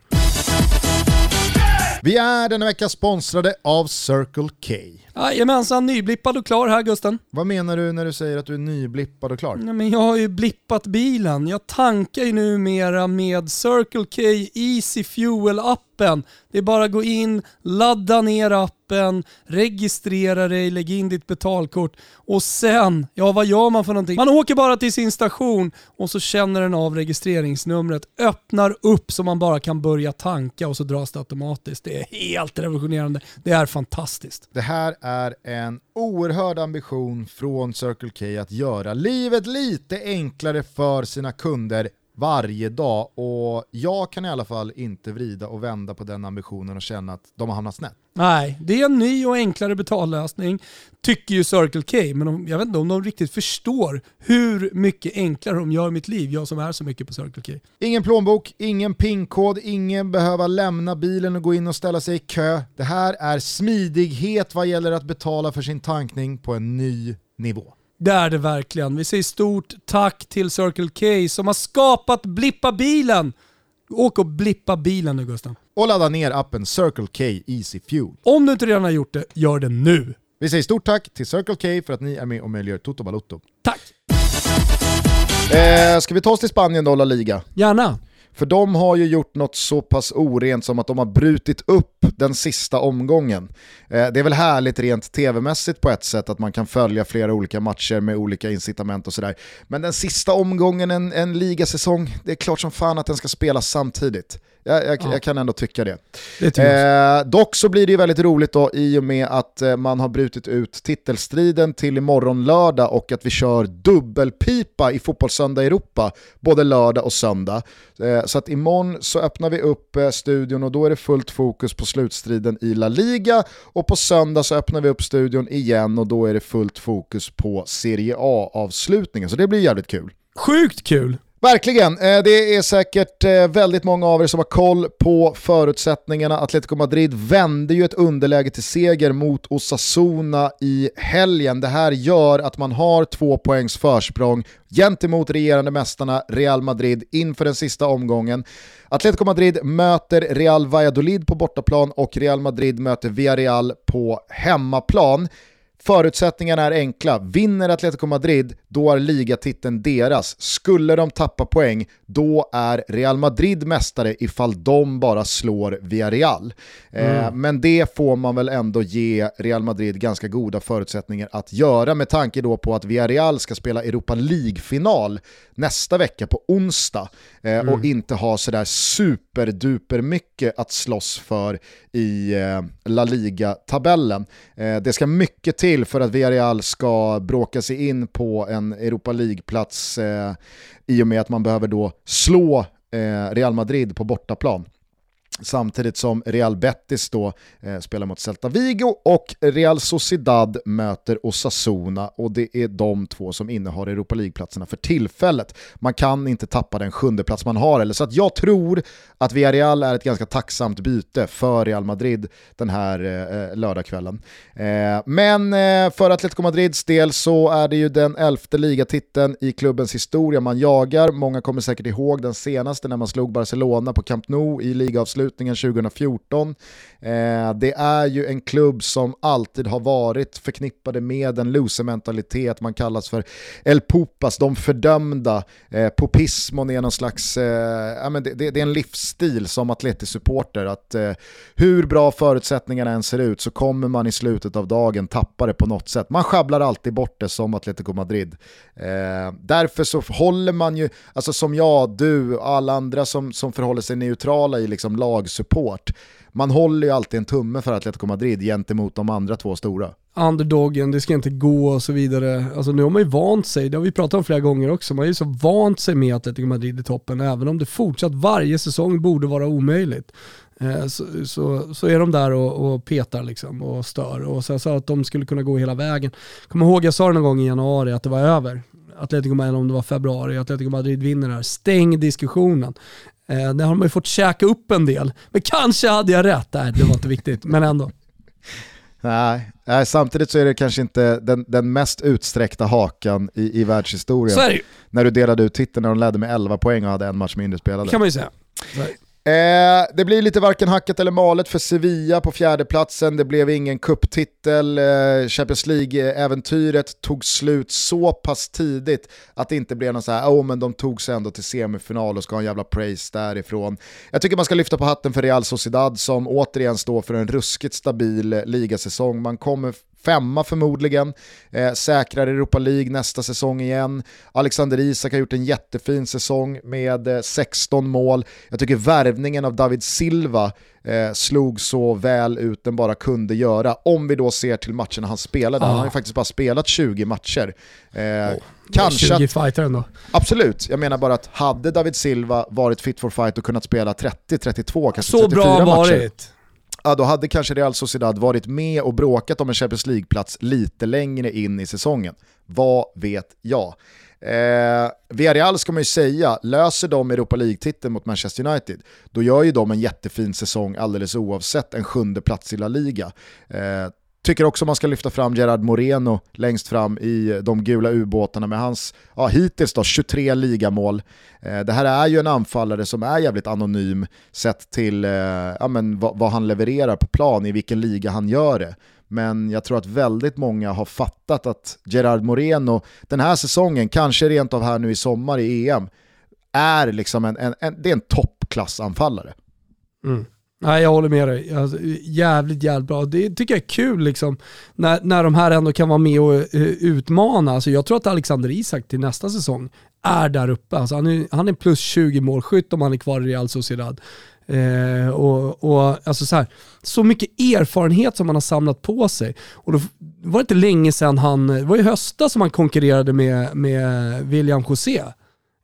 Vi är denna vecka sponsrade av Circle K. Jajamensan, nyblippad och klar här Gusten. Vad menar du när du säger att du är nyblippad och klar? Nej, men jag har ju blippat bilen. Jag tankar ju numera med Circle K Easy Fuel appen. Det är bara att gå in, ladda ner appen, registrera dig, lägg in ditt betalkort och sen, ja vad gör man för någonting? Man åker bara till sin station och så känner den av registreringsnumret, öppnar upp så man bara kan börja tanka och så dras det automatiskt. Det är helt revolutionerande. Det är fantastiskt. Det här är är en oerhörd ambition från Circle K att göra livet lite enklare för sina kunder varje dag och jag kan i alla fall inte vrida och vända på den ambitionen och känna att de har hamnat snett. Nej, det är en ny och enklare betallösning, tycker ju Circle K, men jag vet inte om de riktigt förstår hur mycket enklare de gör mitt liv, jag som är så mycket på Circle K. Ingen plånbok, ingen pinkod, ingen behöva lämna bilen och gå in och ställa sig i kö. Det här är smidighet vad gäller att betala för sin tankning på en ny nivå. Det är det verkligen. Vi säger stort tack till Circle K som har skapat Blippa bilen. Åk och blippa bilen nu Gustav. Och ladda ner appen Circle K Easy Fuel. Om du inte redan har gjort det, gör det nu. Vi säger stort tack till Circle K för att ni är med och möjliggör Toto Balotto. Tack! Eh, ska vi ta oss till Spanien då, La Liga? Gärna. För de har ju gjort något så pass orent som att de har brutit upp den sista omgången. Eh, det är väl härligt rent tv-mässigt på ett sätt att man kan följa flera olika matcher med olika incitament och sådär. Men den sista omgången, en, en ligasäsong, det är klart som fan att den ska spelas samtidigt. Jag, jag, ja. jag, kan ändå tycka det. det eh, dock så blir det ju väldigt roligt då i och med att eh, man har brutit ut titelstriden till imorgon lördag och att vi kör dubbelpipa i Fotbollssöndag Europa både lördag och söndag. Eh, så att imorgon så öppnar vi upp eh, studion och då är det fullt fokus på slutstriden i La Liga och på söndag så öppnar vi upp studion igen och då är det fullt fokus på Serie A-avslutningen. Så det blir jävligt kul. Sjukt kul! Verkligen, eh, det är säkert eh, väldigt många av er som har koll på förutsättningarna. Atletico Madrid vände ju ett underläge till seger mot Osasuna i helgen. Det här gör att man har två poängs försprång gentemot regerande mästarna Real Madrid inför den sista omgången. Atletico Madrid möter Real Valladolid på bortaplan och Real Madrid möter Villarreal på hemmaplan. Förutsättningarna är enkla. Vinner Atletico Madrid, då är ligatiteln deras. Skulle de tappa poäng, då är Real Madrid mästare ifall de bara slår Villarreal. Eh, mm. Eh, men det får man väl ändå ge Real Madrid ganska goda förutsättningar att göra med tanke då på att Villarreal ska spela Europa League-final nästa vecka på onsdag eh, mm. och inte ha sådär superduper mycket att slåss för i eh, La Liga-tabellen. Eh, det ska mycket till för att Villarreal ska bråka sig in på en Europa League-plats eh, i och med att man behöver då slå eh, Real Madrid på bortaplan. Samtidigt som Real Betis då eh, spelar mot Celta Vigo och Real Sociedad möter Osasuna och det är de två som innehar Europa League-platserna för tillfället. Man kan inte tappa den sjunde plats man har eller så att jag tror att Villarreal är ett ganska tacksamt byte för Real Madrid den här eh, eh, lördagskvällen. Eh, men eh, för Atletico Madrids del så är det ju den elfte ligatiteln i klubbens historia man jagar. Många kommer säkert ihåg den senaste när man slog Barcelona på Camp Nou i ligaavslut avslutningen 2014. Eh, det är ju en klubb som alltid har varit förknippade med en loser-mentalitet, man kallas för El Popas, de fördömda. Eh, popismon är någon slags, eh, ja, men det, det, det, är en livsstil som atletisk-supporter, att eh, hur bra förutsättningarna än ser ut så kommer man i slutet av dagen tappa det på något sätt. Man sjabblar alltid bort det som Atletico Madrid. Eh, därför så håller man ju, alltså som jag, du och alla andra som, som förhåller sig neutrala i liksom lagsupport, man håller ju alltid en tumme för Atletico Madrid gentemot de andra två stora. Underdogen, det ska inte gå och så vidare. Alltså nu har man ju vant sig, det har vi pratat om flera gånger också, man har ju så vant sig med Atletico Madrid i toppen, även om det fortsatt varje säsong borde vara omöjligt. Eh, så, så, så, är de där och, och petar liksom och stör. Och så jag sa att de skulle kunna gå hela vägen. Kommer ihåg jag sa det någon gång i januari att det var över. Atletico Madrid, om det var februari, Atletico Madrid vinner det här. Stäng diskussionen. Eh, det har man ju fått käka upp en del. Men kanske hade jag rätt. Nej, det var inte viktigt, men ändå. Nej, nej, samtidigt så är det kanske inte den, den mest utsträckta hakan i, i världshistorien. När du delade ut titeln när de ledde med 11 poäng och hade en match mindre spelade. Det kan man ju säga. Eh, det blir lite varken hackat eller malet för Sevilla på fjärdeplatsen. Det blev ingen kupptitel. Eh, Champions League-äventyret tog slut så pass tidigt att det inte blev någon så här, oh, men de tog sig ändå till semifinal och ska ha en jävla praise därifrån. Jag tycker man ska lyfta på hatten för Real Sociedad som återigen står för en ruskigt stabil ligasäsong. Man kommer femma förmodligen, eh, säkrar Europa League nästa säsong igen. Alexander Isak har gjort en jättefin säsong med eh, 16 mål. Jag tycker värvningen av David Silva eh, slog så väl ut den bara kunde göra. Om vi då ser till matcherna han spelade, ah. han har ju faktiskt bara spelat 20 matcher. Eh, oh. Kanske 20 fighter ändå. Absolut, jag menar bara att hade David Silva varit fit for fight och kunnat spela 30, 32, kanske så 34 matcher. Så bra varit ja, då hade kanske Real Sociedad varit med och bråkat om en Champions League-plats lite längre in i säsongen. Vad vet jag? Eh, Villarreal ska man ju säga, löser de Europa League-titeln mot Manchester United, då gör ju de en jättefin säsong alldeles oavsett en sjunde plats i La Liga. Eh, Tycker också man ska lyfta fram Gerard Moreno längst fram i eh, de gula ubåtarna med hans, ja, hittills då, 23 ligamål. Eh, det här är ju en anfallare som är jävligt anonym sett till eh, ja, men vad, vad han levererar på plan, i vilken liga han gör det. Men jag tror att väldigt många har fattat att Gerard Moreno den här säsongen, kanske rent av här nu i sommar i EM, är liksom en, en, en det är en toppklassanfallare. Mm. Nej, jag håller med dig. Alltså, jävligt, jävligt bra. Det tycker jag är kul liksom, när, när de här ändå kan vara med och uh, utmana. Alltså, jag tror att Alexander Isak till nästa säsong är där uppe. Alltså, han, är, han är plus 20 målskytt om han är kvar i Real Sociedad. Eh, och, och, alltså så, här, så mycket erfarenhet som han har samlat på sig. Och då var det inte länge sedan han, det var i höstas som han konkurrerade med, med William José.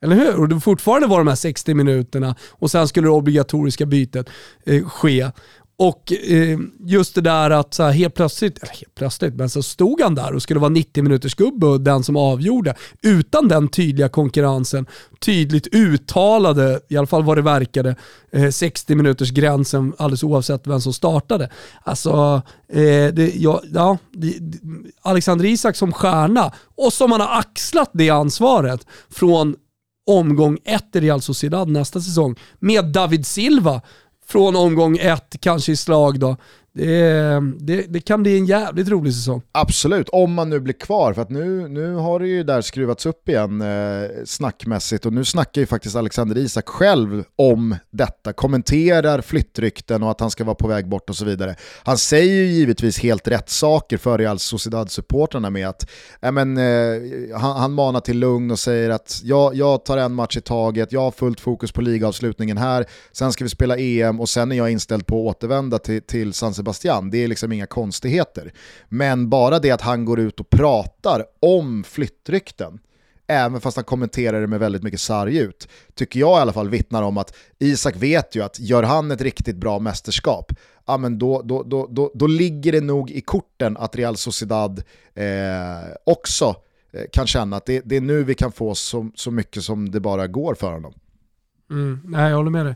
Eller hur? Och det fortfarande var de här 60 minuterna och sen skulle det obligatoriska bytet eh, ske. Och eh, just det där att så här, helt plötsligt, eller helt plötsligt, men så stod han där och skulle vara 90 minuters gubbe och den som avgjorde. Utan den tydliga konkurrensen, tydligt uttalade, i alla fall vad det verkade, eh, 60 minuters gränsen alldeles oavsett vem som startade. Alltså, eh, det, ja, ja, det, Alexander Isak som stjärna och som han har axlat det ansvaret från omgång ett i Real Sociedad nästa säsong med David Silva från omgång ett, kanske i slag då. Det, det, det, kan bli en jävligt rolig säsong. Absolut, om man nu blir kvar. För att nu, nu har det ju där skruvats upp igen eh, snackmässigt och nu snackar ju faktiskt Alexander Isak själv om detta. Kommenterar flyttrykten och att han ska vara på väg bort och så vidare. Han säger ju givetvis helt rätt saker för Real Sociedad-supportrarna med att äh, men, eh, han, han manar till lugn och säger att jag, jag tar en match i taget, jag har fullt fokus på ligavslutningen här, sen ska vi spela EM och sen är jag inställd på att återvända till, till San Sebastian, det är liksom inga konstigheter. Men bara det att han går ut och pratar om flyttrykten, även fast han kommenterar det med väldigt mycket sarg ut, tycker jag i alla fall vittnar om att Isak vet ju att gör han ett riktigt bra mästerskap, ja, men då, då, då, då, då ligger det nog i korten att Real Sociedad eh, också eh, kan känna att det, det, är nu vi kan få så, så mycket som det bara går för honom. Mm, nej, jag håller med dig.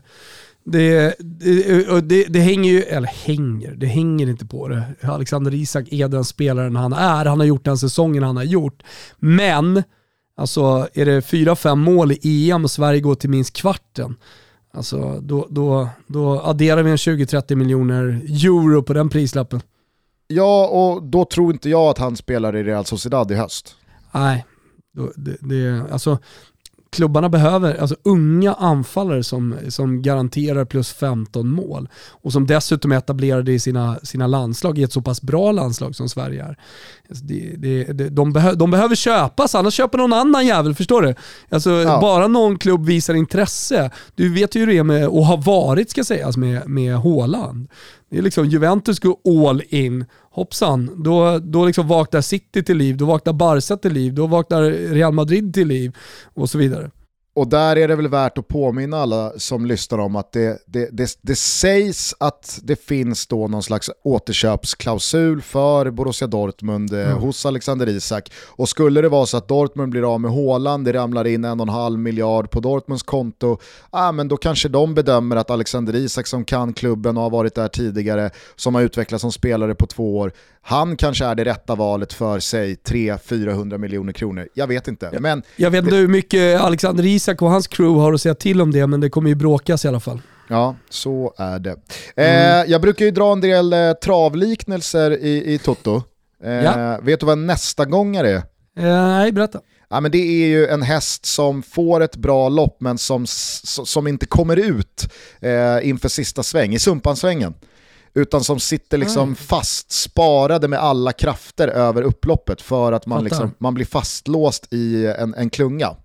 Det, det, det, det, hänger ju, eller hänger, det hänger inte på det. Alexander Isak är den spelaren han är. Han har gjort den säsongen han har gjort. Men, alltså är det fyra fem mål i EM och Sverige går till minst kvarten, alltså då, då, då adderar vi en 20-30 miljoner euro på den prislappen. Ja, och då tror inte jag att han spelar i Real Sociedad i höst. Nej, det, det, alltså, klubbarna behöver alltså, unga anfallare som, som garanterar plus 15 mål och som dessutom är etablerade i sina, sina landslag, i ett så pass bra landslag som Sverige är. Alltså det, det, det, de, behö, de behöver köpas, annars köper någon annan jävel, förstår du? Alltså, ja. Bara någon klubb visar intresse. Du vet ju hur det är med, och har varit ska sägas, med, med Haaland. Det är liksom Juventus går all in, hoppsan, då, då liksom vaknar City till liv, då vaknar Barca till liv, då vaknar Real Madrid till liv och så vidare. Och där är det väl värt att påminna alla som lyssnar om att det, det, det, det sägs att det finns då någon slags återköpsklausul för Borussia Dortmund eh, mm. hos Alexander Isak. Och skulle det vara så att Dortmund blir av med Haaland, det ramlar in en och en halv miljard på Dortmunds konto, ah, men då kanske de bedömer att Alexander Isak som kan klubben och har varit där tidigare, som har utvecklats som spelare på två år, han kanske är det rätta valet för sig 300-400 miljoner kronor. Jag vet inte. Men... Jag vet inte hur mycket Alexander Isak och hans crew har att säga till om det, men det kommer ju bråkas i alla fall. Ja, så är det. Mm. Eh, jag brukar ju dra en del eh, travliknelser i, i Toto. Eh, ja. Vet du vad nästa gångare är? Eh, nej, berätta. Ja, men det är ju en häst som får ett bra lopp men som, som inte kommer ut eh, inför sista sväng, i Sumpansvängen. Utan som sitter liksom mm. fast, sparade med alla krafter över upploppet för att man, liksom, man blir fastlåst i en, en klunga.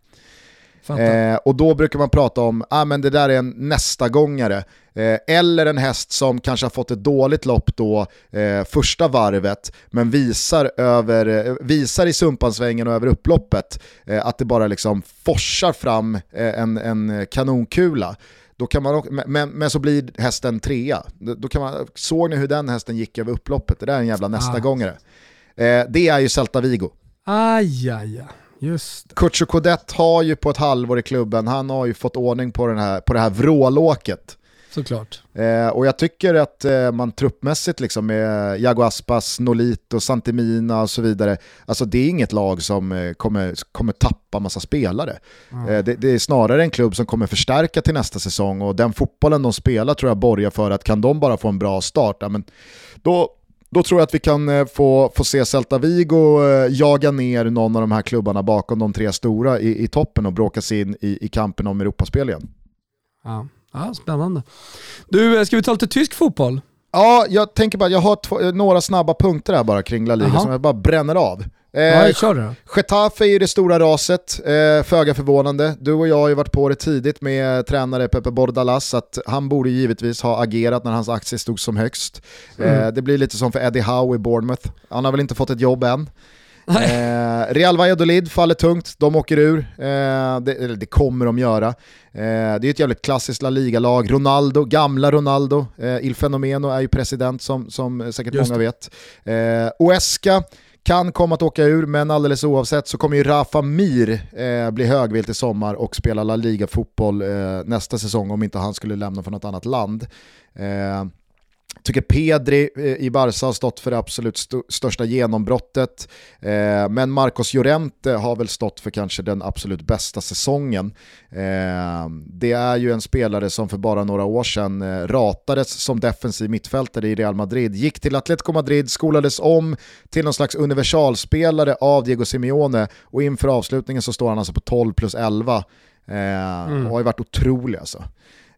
Eh, och då brukar man prata om, ah, men det där är en nästa gångare. Eh, eller en häst som kanske har fått ett dåligt lopp då eh, första varvet, men visar, över, eh, visar i Sumpansvängen och över upploppet eh, att det bara liksom forsar fram eh, en, en kanonkula. Då kan man, men, men så blir hästen trea. Då kan man, såg ni hur den hästen gick över upploppet? Det där är en jävla nästa ah. gångare. det är ju Celta Vigo. Aj, aj, aj. Just Kutjo Kodet har ju på ett halvår i klubben, han har ju fått ordning på, den här, på det här vrålåket. Såklart. Eh, och jag tycker att eh, man truppmässigt liksom med Jago Aspas, Nolito, Santimina och så vidare, alltså det är inget lag som eh, kommer, kommer tappa massa spelare. Mm. Det, det, är snarare en klubb som kommer förstärka till nästa säsong och den fotbollen de spelar tror jag borgar för att kan de bara få en bra start, ja, men då, då tror jag att vi kan eh, få, få se Celta Vigo eh, jaga ner någon av de här klubbarna bakom de tre stora i, i toppen och bråka sig in i, i kampen om Europaspel igen. Ja. Ja, spännande. Du, eh, ska vi ta lite tysk fotboll? Ja, jag tänker bara, jag har två, några snabba punkter här bara kring La Liga Aha. som jag bara bränner av. Eh, ja, kör det. Getafe är ju det stora raset, eh, föga förvånande. Du och jag har ju varit på det tidigt med tränare Pepe Bordalas, att han borde givetvis ha agerat när hans aktie stod som högst. Mm. Eh, det blir lite som för Eddie Howe i Bournemouth. Han har väl inte fått ett jobb än. Eh, Real Valladolid faller tungt, de åker ur. Eh, det, det, kommer de göra. Eh, det är ett jävligt klassiskt La Liga-lag. Ronaldo, gamla Ronaldo, eh, Il Fenomeno är ju president som, som säkert Just många vet. Eh, Oesca kan komma att åka ur, men alldeles oavsett så kommer ju Rafa Mir eh, bli högvilt i sommar och spela La Liga-fotboll eh, nästa säsong om inte han skulle lämna för något annat land. Eh, tycker Pedri eh, i Barca har stått för det absolut st största genombrottet. Eh, men Marcos Llorente har väl stått för kanske den absolut bästa säsongen. Eh, det är ju en spelare som för bara några år sedan eh, ratades som defensiv mittfältare i Real Madrid. Gick till Atletico Madrid, skolades om till någon slags universalspelare av Diego Simeone och inför avslutningen så står han alltså på 12 plus 11. Eh, mm. och har ju varit otrolig alltså.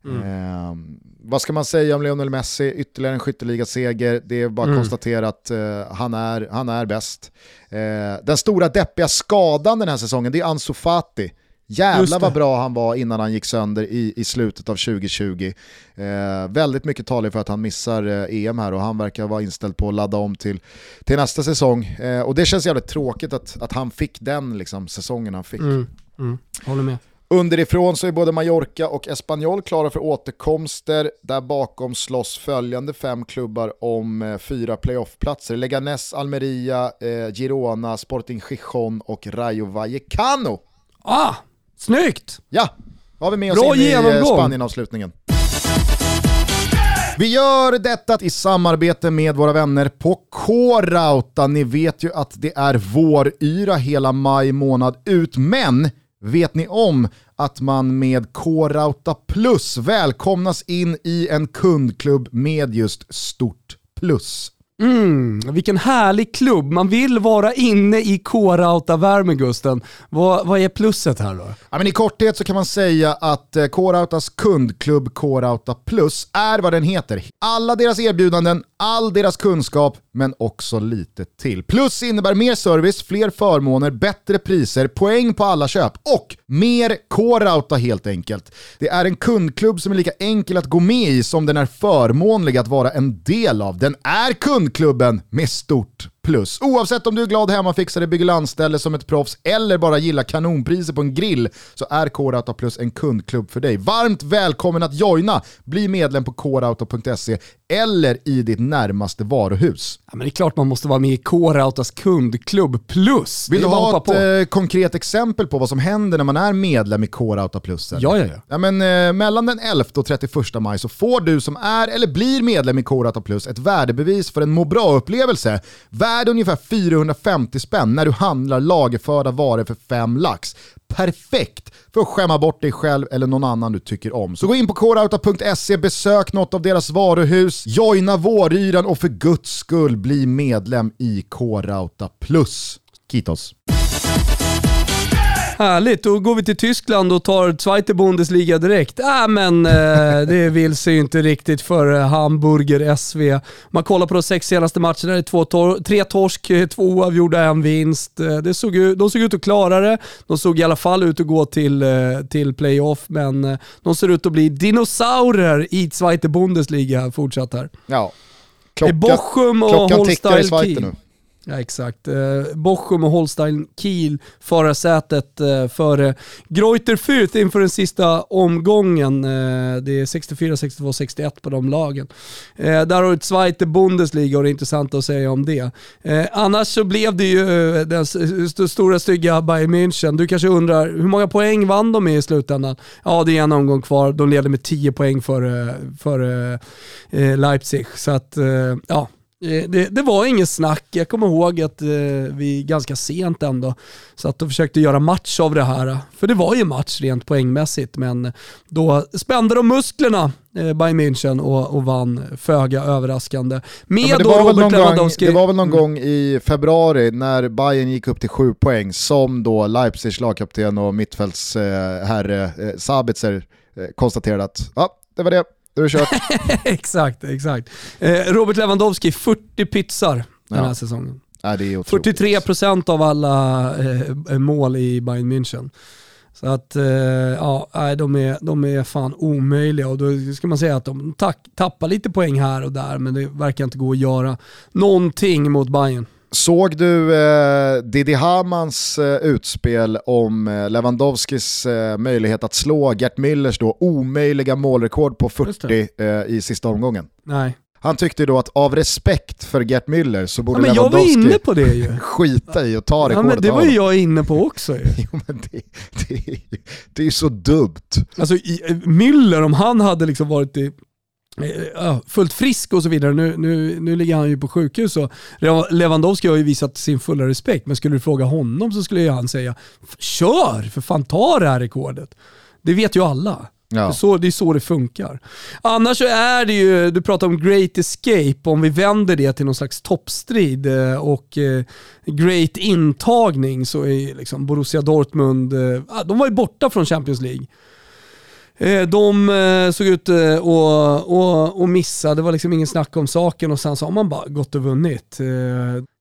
Mm. Eh, vad ska man säga om Lionel Messi? Ytterligare en skytteligaseger. Det är bara att mm. konstatera att eh, han, är, han är bäst. Eh, den stora deppiga skadan den här säsongen, det är Ansu Fati. Jävlar vad bra han var innan han gick sönder i, i slutet av 2020. Eh, väldigt mycket talar för att han missar eh, EM här och han verkar vara inställd på att ladda om till, till nästa säsong. Eh, och det känns jävligt tråkigt att, att han fick den liksom, säsongen han fick. Mm. Mm. Håller med. Underifrån så är både Mallorca och Espanyol klara för återkomster. Där bakom slåss följande fem klubbar om eh, fyra playoffplatser. Leganes, Almeria, eh, Girona, Sporting Gijón och Rayo Vallecano. Ah, snyggt! Ja, har vi med Bra oss in i eh, Spanien-avslutningen. Vi gör detta i samarbete med våra vänner på K-Rauta. Ni vet ju att det är våryra hela maj månad ut, men Vet ni om att man med K-Rauta Plus välkomnas in i en kundklubb med just stort plus? Mm, vilken härlig klubb. Man vill vara inne i K-Rauta-värmen Gusten. Vad, vad är plusset här då? Ja, men I korthet så kan man säga att eh, K-Rautas kundklubb K-Rauta Plus är vad den heter. Alla deras erbjudanden, all deras kunskap, men också lite till. Plus innebär mer service, fler förmåner, bättre priser, poäng på alla köp och mer K-Rauta helt enkelt. Det är en kundklubb som är lika enkel att gå med i som den är förmånlig att vara en del av. Den är klubben med stort plus. Oavsett om du är glad hemmafixare, bygger landställe som ett proffs eller bara gillar kanonpriser på en grill så är K-Rauta Plus en kundklubb för dig. Varmt välkommen att joina! Bli medlem på krauta.se eller i ditt närmaste varuhus. Ja, men det är klart man måste vara med i K-Rautas kundklubb plus. Vill du ha ett eh, konkret exempel på vad som händer när man är medlem i K-Rauta plus? Eller? Ja, ja, ja. ja men, eh, mellan den 11 och 31 maj så får du som är eller blir medlem i K-Rauta plus ett värdebevis för en må bra-upplevelse är det ungefär 450 spänn när du handlar lagerförda varor för 5 lax. Perfekt för att skämma bort dig själv eller någon annan du tycker om. Så gå in på korauta.se, besök något av deras varuhus, joina våryran och för guds skull bli medlem i Korauta Plus. Kitos. Härligt, då går vi till Tyskland och tar Zweite Bundesliga direkt. Äh, men eh, det vill sig ju inte riktigt för eh, Hamburger SV. Man kollar på de sex senaste matcherna, det är två tor tre torsk, eh, två oavgjorda, en vinst. Eh, det såg ju, de såg ut att klara det. De såg i alla fall ut att gå till, till playoff, men de ser ut att bli dinosaurer i Zweite Bundesliga fortsatt här. Ja. Klocka, Bochum och klockan tickar i Zweite nu. Ja, exakt. Eh, Bochum och Holstein Kiel förarsätet eh, före Greuter Fürth inför den sista omgången. Eh, det är 64, 62, 61 på de lagen. Eh, där har du Zweite Bundesliga och det är intressant att säga om det. Eh, annars så blev det ju eh, den st stora stygga Bayern München. Du kanske undrar, hur många poäng vann de med i slutändan? Ja, det är en omgång kvar. De leder med 10 poäng före för eh, Leipzig. Så att, eh, ja, det, det, var inget snack. Jag kommer ihåg att eh, vi ganska sent ändå satt och försökte göra match av det här. För det var ju match rent poängmässigt, men då spände de musklerna, eh, Bayern München, och, och vann föga överraskande. Med ja, det, var Robert Lewandowski... gång, det var väl någon mm. gång i februari när Bayern gick upp till sju poäng som då Leipzigs lagkapten och mittfältsherre eh, Sabitzer eh, konstaterade att ja, det var det, då är det kört. exakt, exakt. Eh, Robert Lewandowski, 40 pizzar den här säsongen. Ja, det är 43% av alla eh, mål i Bayern München. Så att, eh, ja, de är, de är fan omöjliga och då ska man säga att de tappar lite poäng här och där men det verkar inte gå att göra någonting mot Bayern. Såg du eh, Didi Hamans eh, utspel om eh, Lewandowskis eh, möjlighet att slå Gert Müllers då omöjliga målrekord på 40 eh, i sista omgången? Nej. Han tyckte då att av respekt för Gert Müller så borde ja, men Lewandowski jag var inne på det ju. skita i och ta rekordet ja, men Det var ju jag inne på också ju. jo, men det, det, det är ju så dumt. Alltså Müller, om han hade liksom varit i Eh, fullt frisk och så vidare. Nu, nu, nu ligger han ju på sjukhus och Lewandowski har ju visat sin fulla respekt. Men skulle du fråga honom så skulle ju han säga kör, för fan ta det här rekordet. Det vet ju alla. Ja. Så, det är så det funkar. Annars så är det ju, du pratar om great escape, om vi vänder det till någon slags toppstrid eh, och eh, great intagning så är liksom Borussia Dortmund, ah, de var ju borta från Champions League. Eh, de eh, såg ut eh, att och, och missa, det var liksom ingen snack om saken och sen så har man bara gått och vunnit.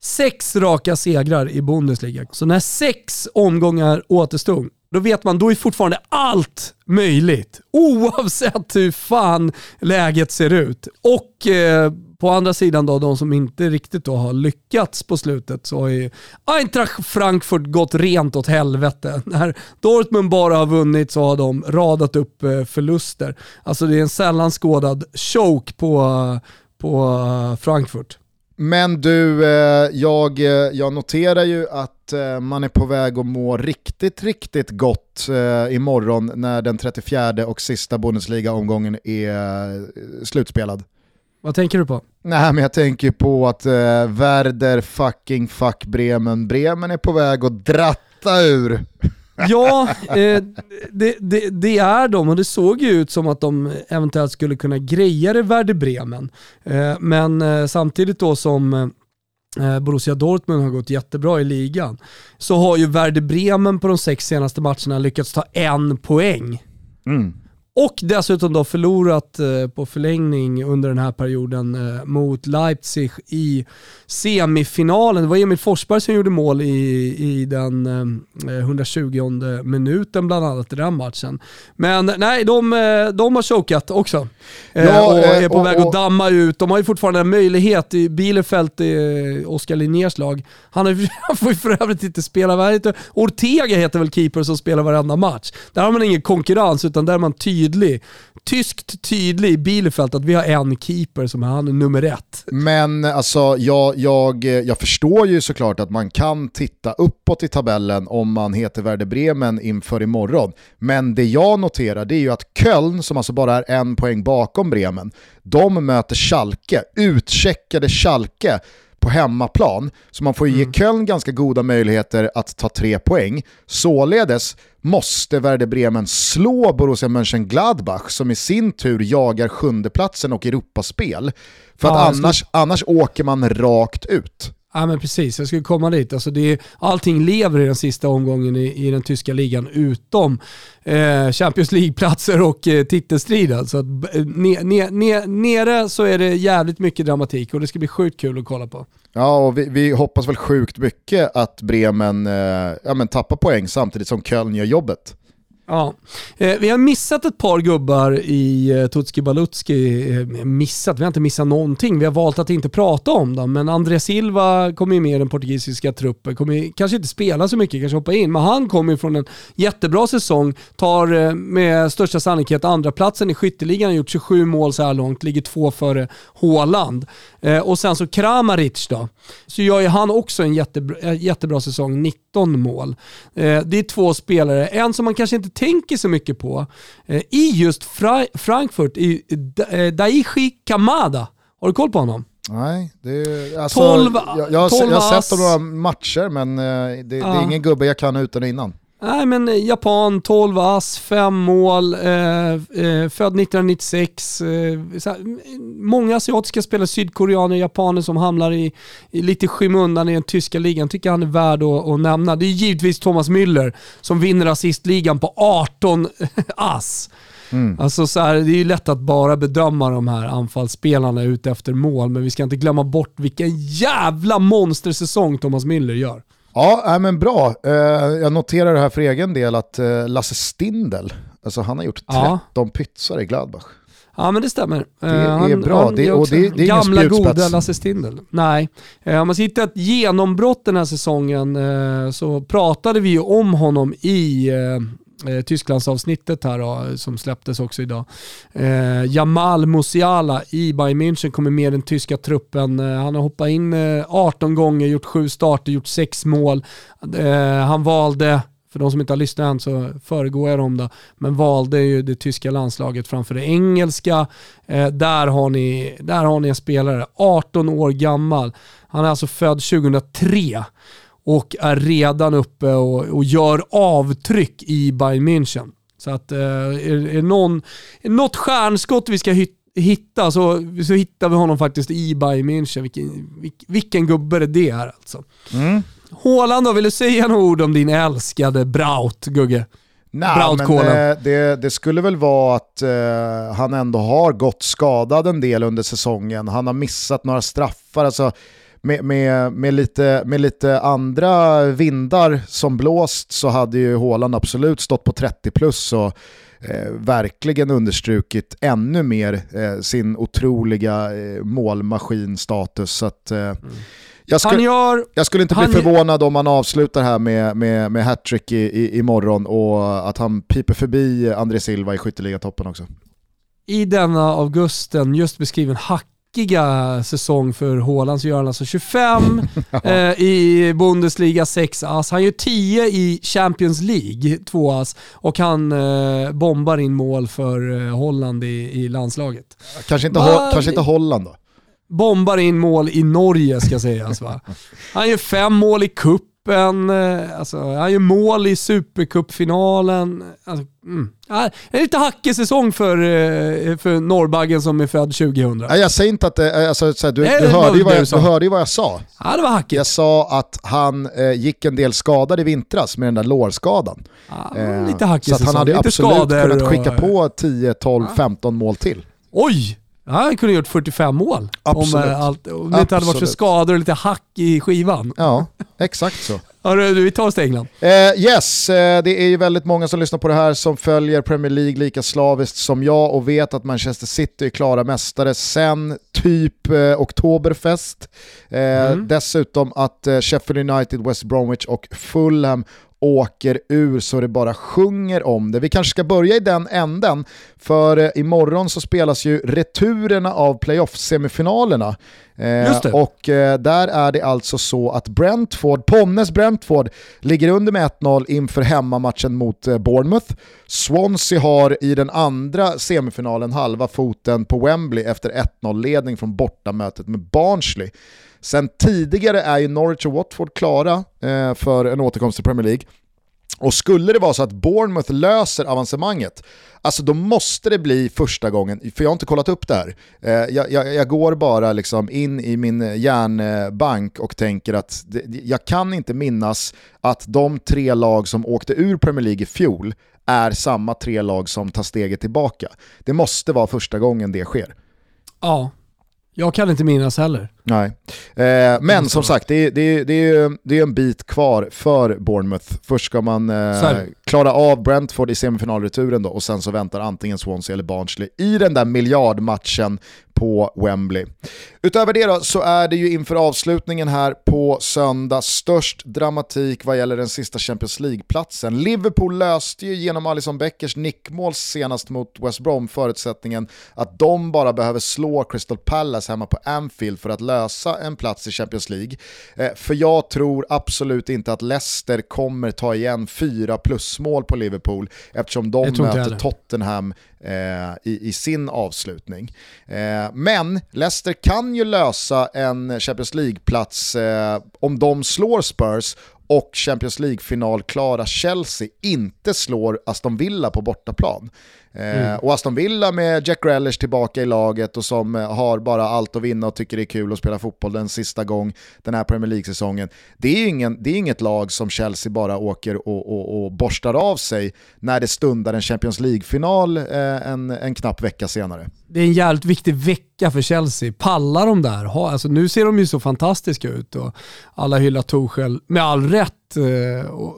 Sex raka segrar i Bundesliga. Så när sex omgångar återstod, då vet man, då är fortfarande allt möjligt. Oavsett hur fan läget ser ut. Och eh, på andra sidan då, de som inte riktigt då har lyckats på slutet, så har ju Eintracht Frankfurt gått rent åt helvete. När Dortmund bara har vunnit så har de radat upp eh, förluster. Alltså det är en sällan skådad choke på, eh, på eh, Frankfurt. Men du, jag, jag noterar ju att man är på väg att må riktigt, riktigt gott imorgon när den 34 och sista Bundesliga-omgången är slutspelad. Vad tänker du på? Nej men jag tänker på att eh, Werder fucking fuck Bremen, Bremen är på väg att dratta ur. ja, eh, det, det, det, är de och det såg ju ut som att de eventuellt skulle kunna greja det Werder Bremen. Eh, men eh, samtidigt då som eh, Borussia Dortmund har gått jättebra i ligan så har ju Werder Bremen på de sex senaste matcherna lyckats ta en poäng. Mm. Och dessutom då förlorat eh, på förlängning under den här perioden eh, mot Leipzig i semifinalen. Det var Emil Forsberg som gjorde mål i, i den eh, 120 minuten bland annat i den matchen. Men nej, de, eh, de har chokat också. Eh, ja, och är på och, väg att damma ut. De har ju fortfarande en möjlighet i Bielefeld, Oskar Linnérs lag. Han, är, han får ju för övrigt inte spela, Ortega heter väl keeper som spelar varenda match. Där har man ingen konkurrens utan där är man tydlig. Tyskt tydlig i Bielefeld att vi har en keeper som är han nummer ett. Men alltså jag, jag, jag förstår ju såklart att man kan titta uppåt i tabellen om man heter Werder Bremen inför imorgon. Men det jag noterar det är ju att Köln, som alltså bara är en poäng bakom Bremen, de möter Schalke, utcheckade Schalke på hemmaplan, så man får ju Mm. ge Köln ganska goda möjligheter att ta tre poäng. Således måste Werder Bremen slå Borussia Mönchengladbach som i sin tur jagar sjundeplatsen och Europaspel. För att Ja, annars, annars åker man rakt ut. Ja men precis, jag skulle komma dit. Alltså det är, allting lever i den sista omgången i, i den tyska ligan utom eh, Champions League-platser och eh, titelstriden. Så alltså. att, eh, ne, ne, ne, nere så är det jävligt mycket dramatik och det ska bli sjukt kul att kolla på. Ja, och vi, vi hoppas väl sjukt mycket att Bremen eh, ja, men tappar poäng samtidigt som Köln gör jobbet. Ja. Eh, vi har missat ett par gubbar i eh, Tutski Balutski. Eh, missat? Vi har inte missat någonting. Vi har valt att inte prata om dem. Men André Silva kommer ju med i den portugisiska truppen. Kommer ju, kanske inte spela så mycket, kanske hoppa in. Men han kommer ju från en jättebra säsong. Tar eh, med största sannolikhet andra platsen i skytteligan. Har gjort 27 mål så här långt. Ligger två före Haaland. Eh, och sen så Kramaric då. Så gör ju han också en jättebra, eh, jättebra säsong. 19 mål. Eh, det är två spelare. En som man kanske inte tänker så mycket på. Eh, I just Fra Frankfurt, i eh, Daichi Kamada. Har du koll på honom? Nej, är, alltså, Tolv- jag, jag, har se- tolv jag har sett några matcher men eh, det, det är ingen gubbe jag kan utan och innan. Nej men eh, Japan, 12 ass, 5 mål, eh, eh, född 1996. Eh, många asiatiska spelare, sydkoreaner, japaner som hamnar i, i lite skymundan i den tyska ligan. Tycker han är värd att, att nämna. Det är givetvis Thomas Müller som vinner assistligan på 18 ass. Alltså så här, det är ju lätt att bara bedöma de här anfallsspelarna ute efter mål, men vi ska inte glömma bort vilken jävla monstersäsong Thomas Müller gör. Ja, nej, men bra. Eh, jag noterar det här för egen del att eh, Lasse Stindl, alltså han har gjort 13 Ja. pytsar i Gladbach. Ja men det stämmer. Det Eh, är bra. Det- gör och det- det är Gamla goda Lasse Stindl. Nej. Om man hittar ett genombrott den här säsongen så pratade vi ju om honom i eh, Tysklandsavsnittet här då, som släpptes också idag. Eh, Jamal Musiala i Bayern München kommer med i den tyska truppen. Eh, han har hoppat in eh, 18 gånger, gjort sju starter, gjort sex mål. Eh, han valde för de som inte har lyssnat än så föregår jag dem då. Men valde ju det tyska landslaget framför det engelska. Eh, där, har ni, där har ni en spelare, 18 år gammal. Han är alltså född 2003 och är redan uppe och, och gör avtryck i Bayern München. Så att eh, är, är, någon, är något stjärnskott vi ska hitta så, så hittar vi honom faktiskt i Bayern München. Vilken, vilken, gubbe det är alltså. Haaland då, vill du säga några ord om din älskade Braut, Gugge? Nej, men Brautkolen. eh, det, det skulle väl vara att eh, han ändå har gått skadad en del under säsongen. Han har missat några straffar. Alltså, med, med, med, lite, med lite andra vindar som blåst så hade ju Haaland absolut stått på 30 plus och eh, verkligen understrukit ännu mer eh, sin otroliga eh, målmaskinstatus. Så att, eh, jag, Han skulle, gör, jag skulle inte bli han- förvånad om han avslutar här med, med, med hattrick i, i, imorgon och att han piper förbi André Silva i skytteligatoppen också. i denna augusten just beskriven hackiga säsong för Haaland så gör han alltså 25 eh, i Bundesliga 6 ass. Han gör 10 i Champions League 2 ass och han eh, bombar in mål för eh, Holland i, i landslaget. Kanske inte? Ho- kanske inte Holland då? Bombar in mål i Norge ska sägas va. Han gör fem mål i kuppen, eh, alltså, han gör mål i supercupfinalen. Alltså, mm. Ja, En lite hackig säsong för, eh, för norrbaggen som är född 2000. Nej, jag säger inte att det, alltså, så här, du, Nej, du, hörde vad du jag, sa. du hörde ju vad jag sa. Ja det var hackigt. Jag sa att han eh, gick en del skadad i vintras med den där lårskadan. Ja, Eh, lite hackig så att han hade lite absolut kunnat och- skicka på 10, 12, 15 mål till. Oj! Ja, han kunde gjort 45 mål. Absolut. Om, eh, allt, om det inte hade varit för skador och lite hack i skivan. Ja, exakt så. Hörru, du, vi tar oss till England. Eh, yes, eh, det är ju väldigt många som lyssnar på det här som följer Premier League lika slaviskt som jag och vet att Manchester City är klara mästare sen typ eh, Oktoberfest. Eh, Mm. Dessutom att eh, Sheffield United, West Bromwich och Fulham åker ur så det bara sjunger om det. Vi kanske ska börja i den änden, för eh, imorgon så spelas ju returerna av playoff-semifinalerna. Eh, och eh, där är det alltså så att Brentford, Ponnes Brentford, ligger under med 1-0 inför hemmamatchen mot eh, Bournemouth. Swansea har i den andra semifinalen halva foten på Wembley efter 1-0-ledning från bortamötet med Barnsley. Sen tidigare är ju Norwich och Watford klara eh, för en återkomst till Premier League. Och skulle det vara så att Bournemouth löser avancemanget, alltså då måste det bli första gången, för jag har inte kollat upp det här. Eh, jag, jag, jag, går bara liksom in i min järnbank och tänker att det, jag kan inte minnas att de tre lag som åkte ur Premier League i fjol är samma tre lag som tar steget tillbaka. Det måste vara första gången det sker. Ja, jag kan inte minnas heller. Nej, eh, men som sagt, det, det, det, det är en bit kvar för Bournemouth. Först ska man eh, klara av Brentford i semifinalreturen då och sen så väntar antingen Swansea eller Barnsley i den där miljardmatchen på Wembley. Utöver det då, så är det ju inför avslutningen här på söndag störst dramatik vad gäller den sista Champions League-platsen. Liverpool löste ju genom Alison Beckers nickmål senast mot West Brom förutsättningen att de bara behöver slå Crystal Palace hemma på Anfield för att lösa en plats i Champions League. Eh, för jag tror absolut inte att Leicester kommer ta igen fyra plusmål på Liverpool eftersom de möter Tottenham eh, i, i, sin avslutning. Eh, men Leicester kan ju lösa en Champions League-plats eh, om de slår Spurs och Champions League-final klara Chelsea inte slår Aston Villa på bortaplan. Eh, mm. och Aston Villa med Jack Grealish tillbaka i laget och som eh, har bara allt att vinna och tycker det är kul att spela fotboll den sista gång den här Premier League-säsongen. Det är, ingen, det är inget lag som Chelsea bara åker och, och, och borstar av sig när det stundar en Champions League-final eh, en, en knapp vecka senare. Det är en jävligt viktig vecka för Chelsea. Pallar de där? Ha, alltså nu ser de ju så fantastiska ut och alla hyllar Torshäll med all rätt.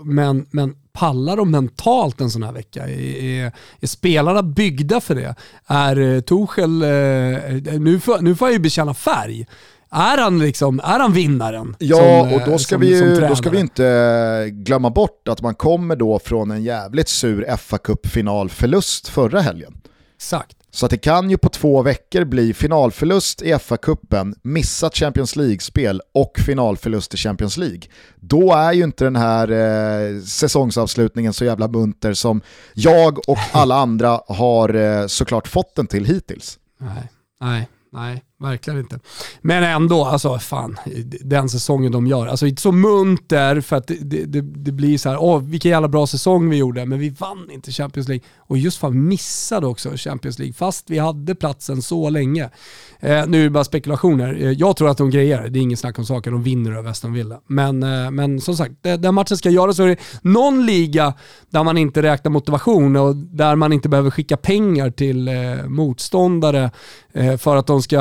Men, men pallar de mentalt en sån här vecka? Är, är spelarna byggda för det? Är eh, Torshäll, eh, nu får, nu får jag ju bekänna färg. Är han, liksom, är han vinnaren? Ja, som, och då eh, ska, som, vi ju, då ska vi inte glömma bort att man kommer då från en jävligt sur fa cup finalförlust förra helgen. Exakt. Så att det kan ju på två veckor bli finalförlust i FA-cupen, missat Champions League-spel och finalförlust i Champions League. Då är ju inte den här eh, säsongsavslutningen så jävla munter som jag och alla andra har eh, såklart fått den till hittills. Nej, nej, nej verkligen inte. Men ändå, alltså fan, den säsongen de gör. Alltså inte så munter för att det, det, det blir så här, åh vilken jävla bra säsong vi gjorde, men vi vann inte Champions League. Och just fan missade också Champions League, fast vi hade platsen så länge. Eh, nu är det bara spekulationer. Eh, jag tror att de grejer det är inget snack om saker, de vinner över Aston Villa. Men, eh, men som sagt, den matchen ska göras så är det någon liga där man inte räknar motivation och där man inte behöver skicka pengar till eh, motståndare för att de ska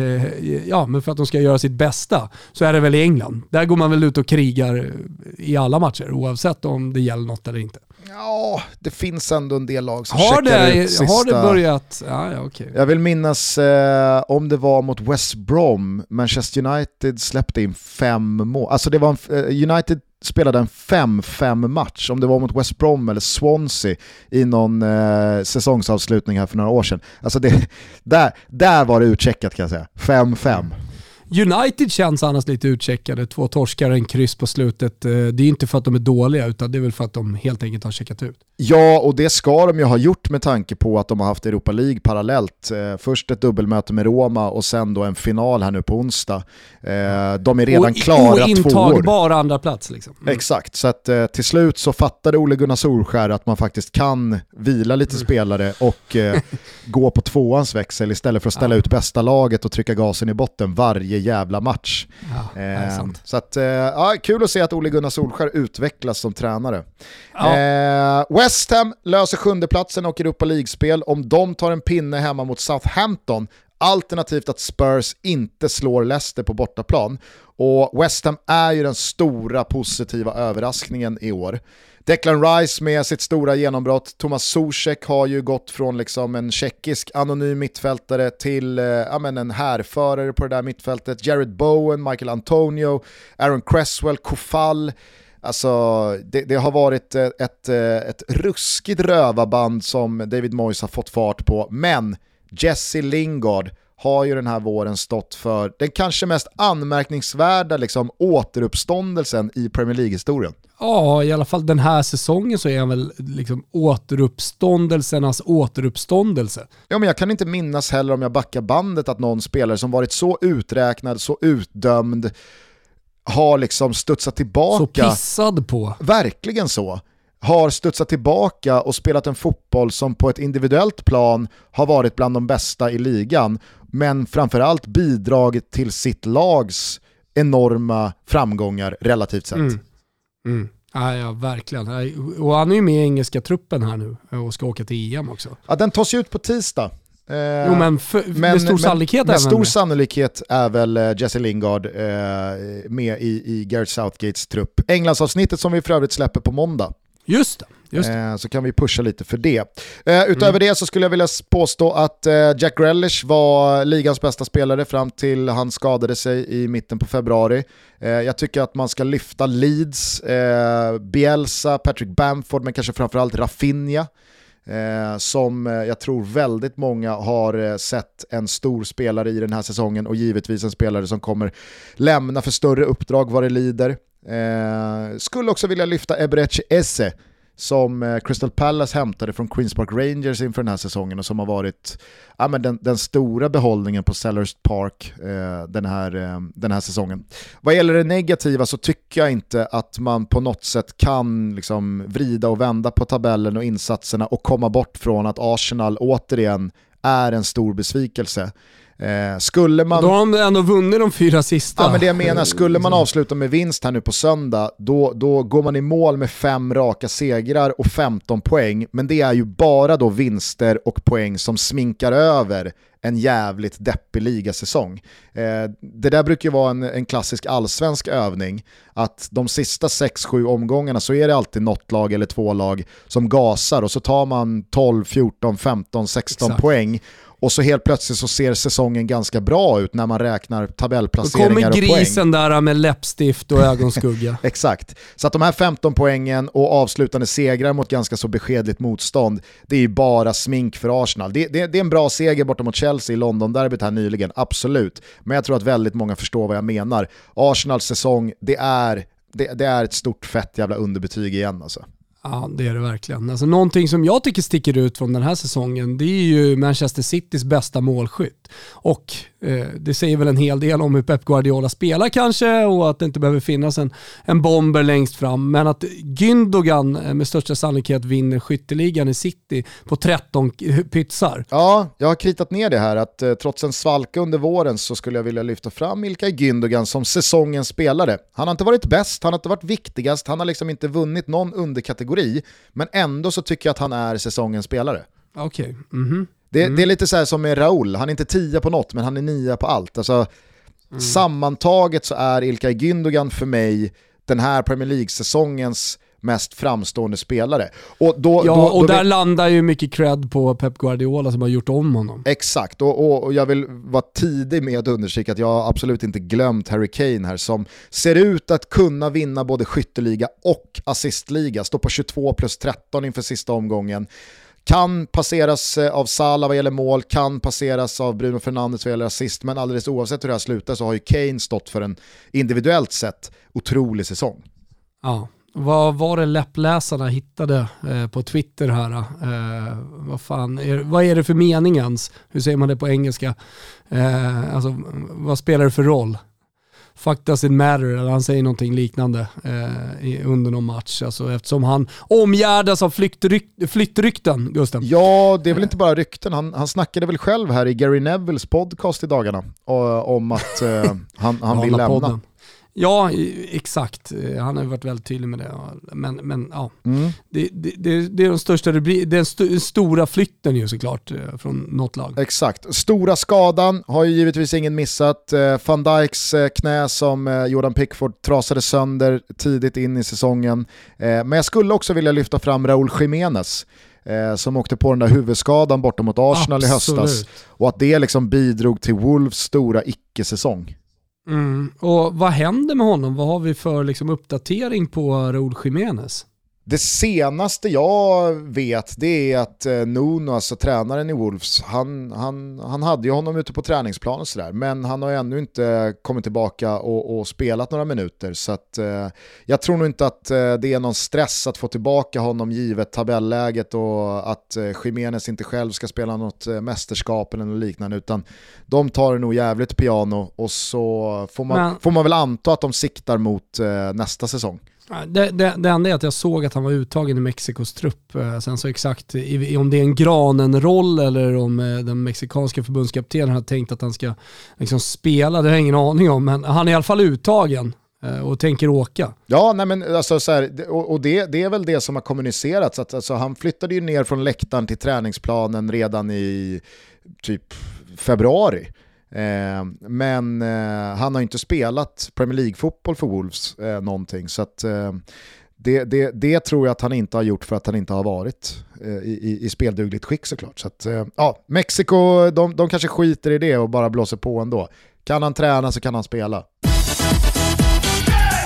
Eh, ja, men för att de ska göra sitt bästa, så är det väl i England. Där går man väl ut och krigar i alla matcher, oavsett om det gäller något eller inte. Ja, det finns ändå en del lag som har det, ut sista... Har det börjat? Ja, ja, okay. Jag vill minnas eh, om det var mot West Brom, Manchester United släppte in fem mål. Alltså det var en, eh, United spelade en 5-5 match, om det var mot West Brom eller Swansea i någon eh, säsongsavslutning här för några år sedan. Alltså det, där, där var det utcheckat kan jag säga, 5-5. United känns annars lite utcheckade, två torskar, en kryss på slutet. Eh, det är inte för att de är dåliga utan det är väl för att de helt enkelt har checkat ut. Ja, och det ska de ju ha gjort med tanke på att de har haft Europa League parallellt. Eh, först ett dubbelmöte med Roma och sen då en final här nu på onsdag. Eh, de är redan och, klara tvåor. Ointagbar andra plats liksom. Mm. Exakt, så att till slut så fattade Ole Gunnar Solskär att man faktiskt kan vila lite mm. spelare och gå på tvåans växel istället för att ställa ja. ut bästa laget och trycka gasen i botten varje jävla match. Ja, eh, så att, eh, ja, kul att se att Ole Gunnar Solskär utvecklas som tränare. Ja. Eh, West Ham löser sjundeplatsen och Europa League-spel om de tar en pinne hemma mot Southampton Alternativt att Spurs inte slår Leicester på bortaplan. Och West Ham är ju den stora positiva överraskningen i år. Declan Rice med sitt stora genombrott, Thomas Zuzek har ju gått från liksom en tjeckisk anonym mittfältare till eh, ja, en härförare på det där mittfältet. Jared Bowen, Michael Antonio, Aaron Cresswell, Kofall. Alltså, det, det, har varit eh, ett, eh, ett ruskigt rövarband som David Moyes har fått fart på, men Jesse Lingard har ju den här våren stått för den kanske mest anmärkningsvärda liksom, återuppståndelsen i Premier League-historien. Ja, i alla fall den här säsongen så är han väl liksom återuppståndelsernas återuppståndelse. Ja, men jag kan inte minnas heller om jag backar bandet att någon spelare som varit så uträknad, så utdömd, har liksom studsat tillbaka. Så pissad på. Verkligen så har studsat tillbaka och spelat en fotboll som på ett individuellt plan har varit bland de bästa i ligan, men framförallt bidragit till sitt lags enorma framgångar relativt sett. Mm. Mm. Ja, ja, verkligen. Och han är ju med i engelska truppen här nu och ska åka till EM också. Ja, den tas ju ut på tisdag. Eh, jo men, för, men med stor sannolikhet med, med stor sannolikhet är väl eh, Jesse Lingard eh, med i, i Gareth Southgates trupp. Englandsavsnittet som vi för övrigt släpper på måndag. Just det. Eh, så kan vi pusha lite för det. Eh, utöver mm. det så skulle jag vilja påstå att eh, Jack Grealish var ligans bästa spelare fram till han skadade sig i mitten på februari. Jag tycker att man ska lyfta Leeds, Bielsa, Patrick Bamford men kanske framförallt Rafinha. Som jag tror väldigt många har sett en stor spelare i den här säsongen och givetvis en spelare som kommer lämna för större uppdrag vad det lider. Eh, skulle också vilja lyfta Eberechi Esse som eh, Crystal Palace hämtade från Queens Park Rangers inför den här säsongen och som har varit ja, men den, den stora behållningen på Sellers Park eh, den, här, eh, den här säsongen. Vad gäller det negativa så tycker jag inte att man på något sätt kan liksom, vrida och vända på tabellen och insatserna och komma bort från att Arsenal återigen är en stor besvikelse. Eh, skulle man... Då har de ändå vunnit de fyra sista. Ja men det jag menar, skulle man avsluta med vinst här nu på söndag, då, då går man i mål med fem raka segrar och 15 poäng, men det är ju bara då vinster och poäng som sminkar över en jävligt deppig ligasäsong. Eh, det där brukar ju vara en, en klassisk allsvensk övning, att de sista 6-7 omgångarna så är det alltid något lag eller två lag som gasar och så tar man 12, 14, 15, 16 Exakt. poäng och så helt plötsligt så ser säsongen ganska bra ut när man räknar tabellplaceringar och poäng. Då kommer grisen där med läppstift och ögonskugga. Exakt. Så att de här 15 poängen och avslutande segrar mot ganska så beskedligt motstånd, det är ju bara smink för Arsenal. Det, det, det är en bra seger borta mot Chelsea i London-derbyt här nyligen, absolut. Men jag tror att väldigt många förstår vad jag menar. Arsenals säsong, det är, det, det är ett stort fett jävla underbetyg igen alltså. Ja, det är det verkligen. Alltså, någonting som jag tycker sticker ut från den här säsongen, det är ju Manchester Citys bästa målskytt. Och det säger väl en hel del om hur Pep Guardiola spelar kanske och att det inte behöver finnas en, en bomber längst fram. Men att Gündogan eh, med största sannolikhet vinner skytteligan i City på 13 pytsar. Ja, jag har kritat ner det här att eh, trots en svalka under våren så skulle jag vilja lyfta fram Ilkay Gündogan som säsongens spelare. Han har inte varit bäst, han har inte varit viktigast, han har liksom inte vunnit någon underkategori, men ändå så tycker jag att han är säsongens spelare. Okej. Okay. Mm -hmm. Det, mm. det, är lite så som med Raul, han är inte tia på något men han är nia på allt. Alltså, mm. Sammantaget så är Ilkay Gündogan för mig den här Premier League-säsongens mest framstående spelare. Och då, ja, då, och där vill... landar ju mycket cred på Pep Guardiola som har gjort om honom. Exakt, och, och, och jag vill vara tidig med att understryka att jag har absolut inte glömt Harry Kane här som ser ut att kunna vinna både skytteliga och assistliga, står på 22 plus 13 inför sista omgången. Kan passeras eh, av Salah vad gäller mål, kan passeras av Bruno Fernandes vad gäller assist, men alldeles oavsett hur det här slutar så har ju Kane stått för en individuellt sett otrolig säsong. Ja, vad var det läppläsarna hittade eh, på Twitter här? Eh, vad, fan är, vad är det för mening ens? Hur säger man det på engelska? Eh, alltså, vad spelar det för roll? Fuck does it matter, eller han säger någonting liknande eh, under någon match. Alltså, eftersom han omgärdas av flyktryk flyttrykten, Gusten. Ja, det är väl inte bara rykten. Han, han snackade väl själv här i Gary Nevilles podcast i dagarna om att eh, han, han vill lämna. Podden. Ja, exakt. Han har varit väldigt tydlig med det. Men, men ja, mm. det, det, det, är den största den st stora flytten ju såklart eh, från något lag. Exakt. Stora skadan har ju givetvis ingen missat. Eh, Van Dijks eh, knä som Jordan Pickford trasade sönder tidigt in i säsongen. Men jag skulle också vilja lyfta fram Raúl Jiménez som åkte på den där huvudskadan borta mot Arsenal Absolut. i höstas. Och att det liksom bidrog till Wolves stora icke-säsong. Mm. Och vad händer med honom? Vad har vi för liksom, uppdatering på Raúl Jiménez? Det senaste jag vet det är att eh, Nuno, alltså tränaren i Wolves, han, han, han hade ju honom ute på träningsplan och sådär, men han har ännu inte kommit tillbaka och, och spelat några minuter. Så att, eh, jag tror nog inte att eh, det är någon stress att få tillbaka honom givet tabelläget och att eh, Jiménez inte själv ska spela något eh, mästerskap eller något liknande, utan de tar det nog jävligt piano och så får man, men... får man väl anta att de siktar mot eh, nästa säsong. Det, det, det enda är att jag såg att han var uttagen i Mexikos trupp. Eh, sen så exakt om det är en Granen-roll eller om eh, den mexikanska förbundskaptenen har tänkt att han ska liksom spela, det har jag ingen aning om. Men han är i alla fall uttagen eh, och tänker åka. Ja, nej men alltså så här, och det, det, är väl det som har kommunicerats. Att, alltså, han flyttade ju ner från läktaren till träningsplanen redan i typ februari. Eh, men eh, han har inte spelat Premier League-fotboll för Wolves eh, någonting. Så att, eh, det, det, det, tror jag att han inte har gjort för att han inte har varit eh, i, i, speldugligt skick såklart. Så att, eh, ja, Mexiko, de, de kanske skiter i det och bara blåser på ändå. Kan han träna så kan han spela.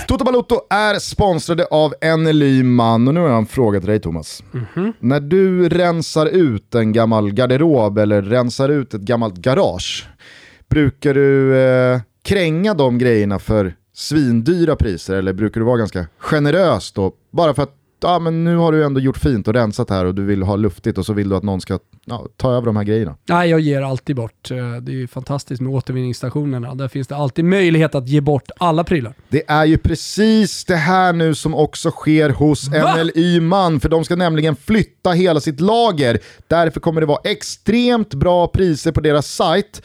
Toto Balotto är sponsrade av NLY Man och nu har jag en fråga till dig Thomas. Mm -hmm. När du rensar ut en gammal garderob eller rensar ut ett gammalt garage, Brukar du eh, kränga de grejerna för svindyra priser eller brukar du vara ganska generös då? Bara för att ja, men nu har du ändå gjort fint och rensat här och du vill ha luftigt och så vill du att någon ska ja, ta över de här grejerna. Nej, jag ger alltid bort. Eh, det är ju fantastiskt med återvinningsstationerna. Där finns det alltid möjlighet att ge bort alla prylar. Det är ju precis det här nu som också sker hos Va? NLY Man, för de ska nämligen flytta hela sitt lager. Därför kommer det vara extremt bra priser på deras sajt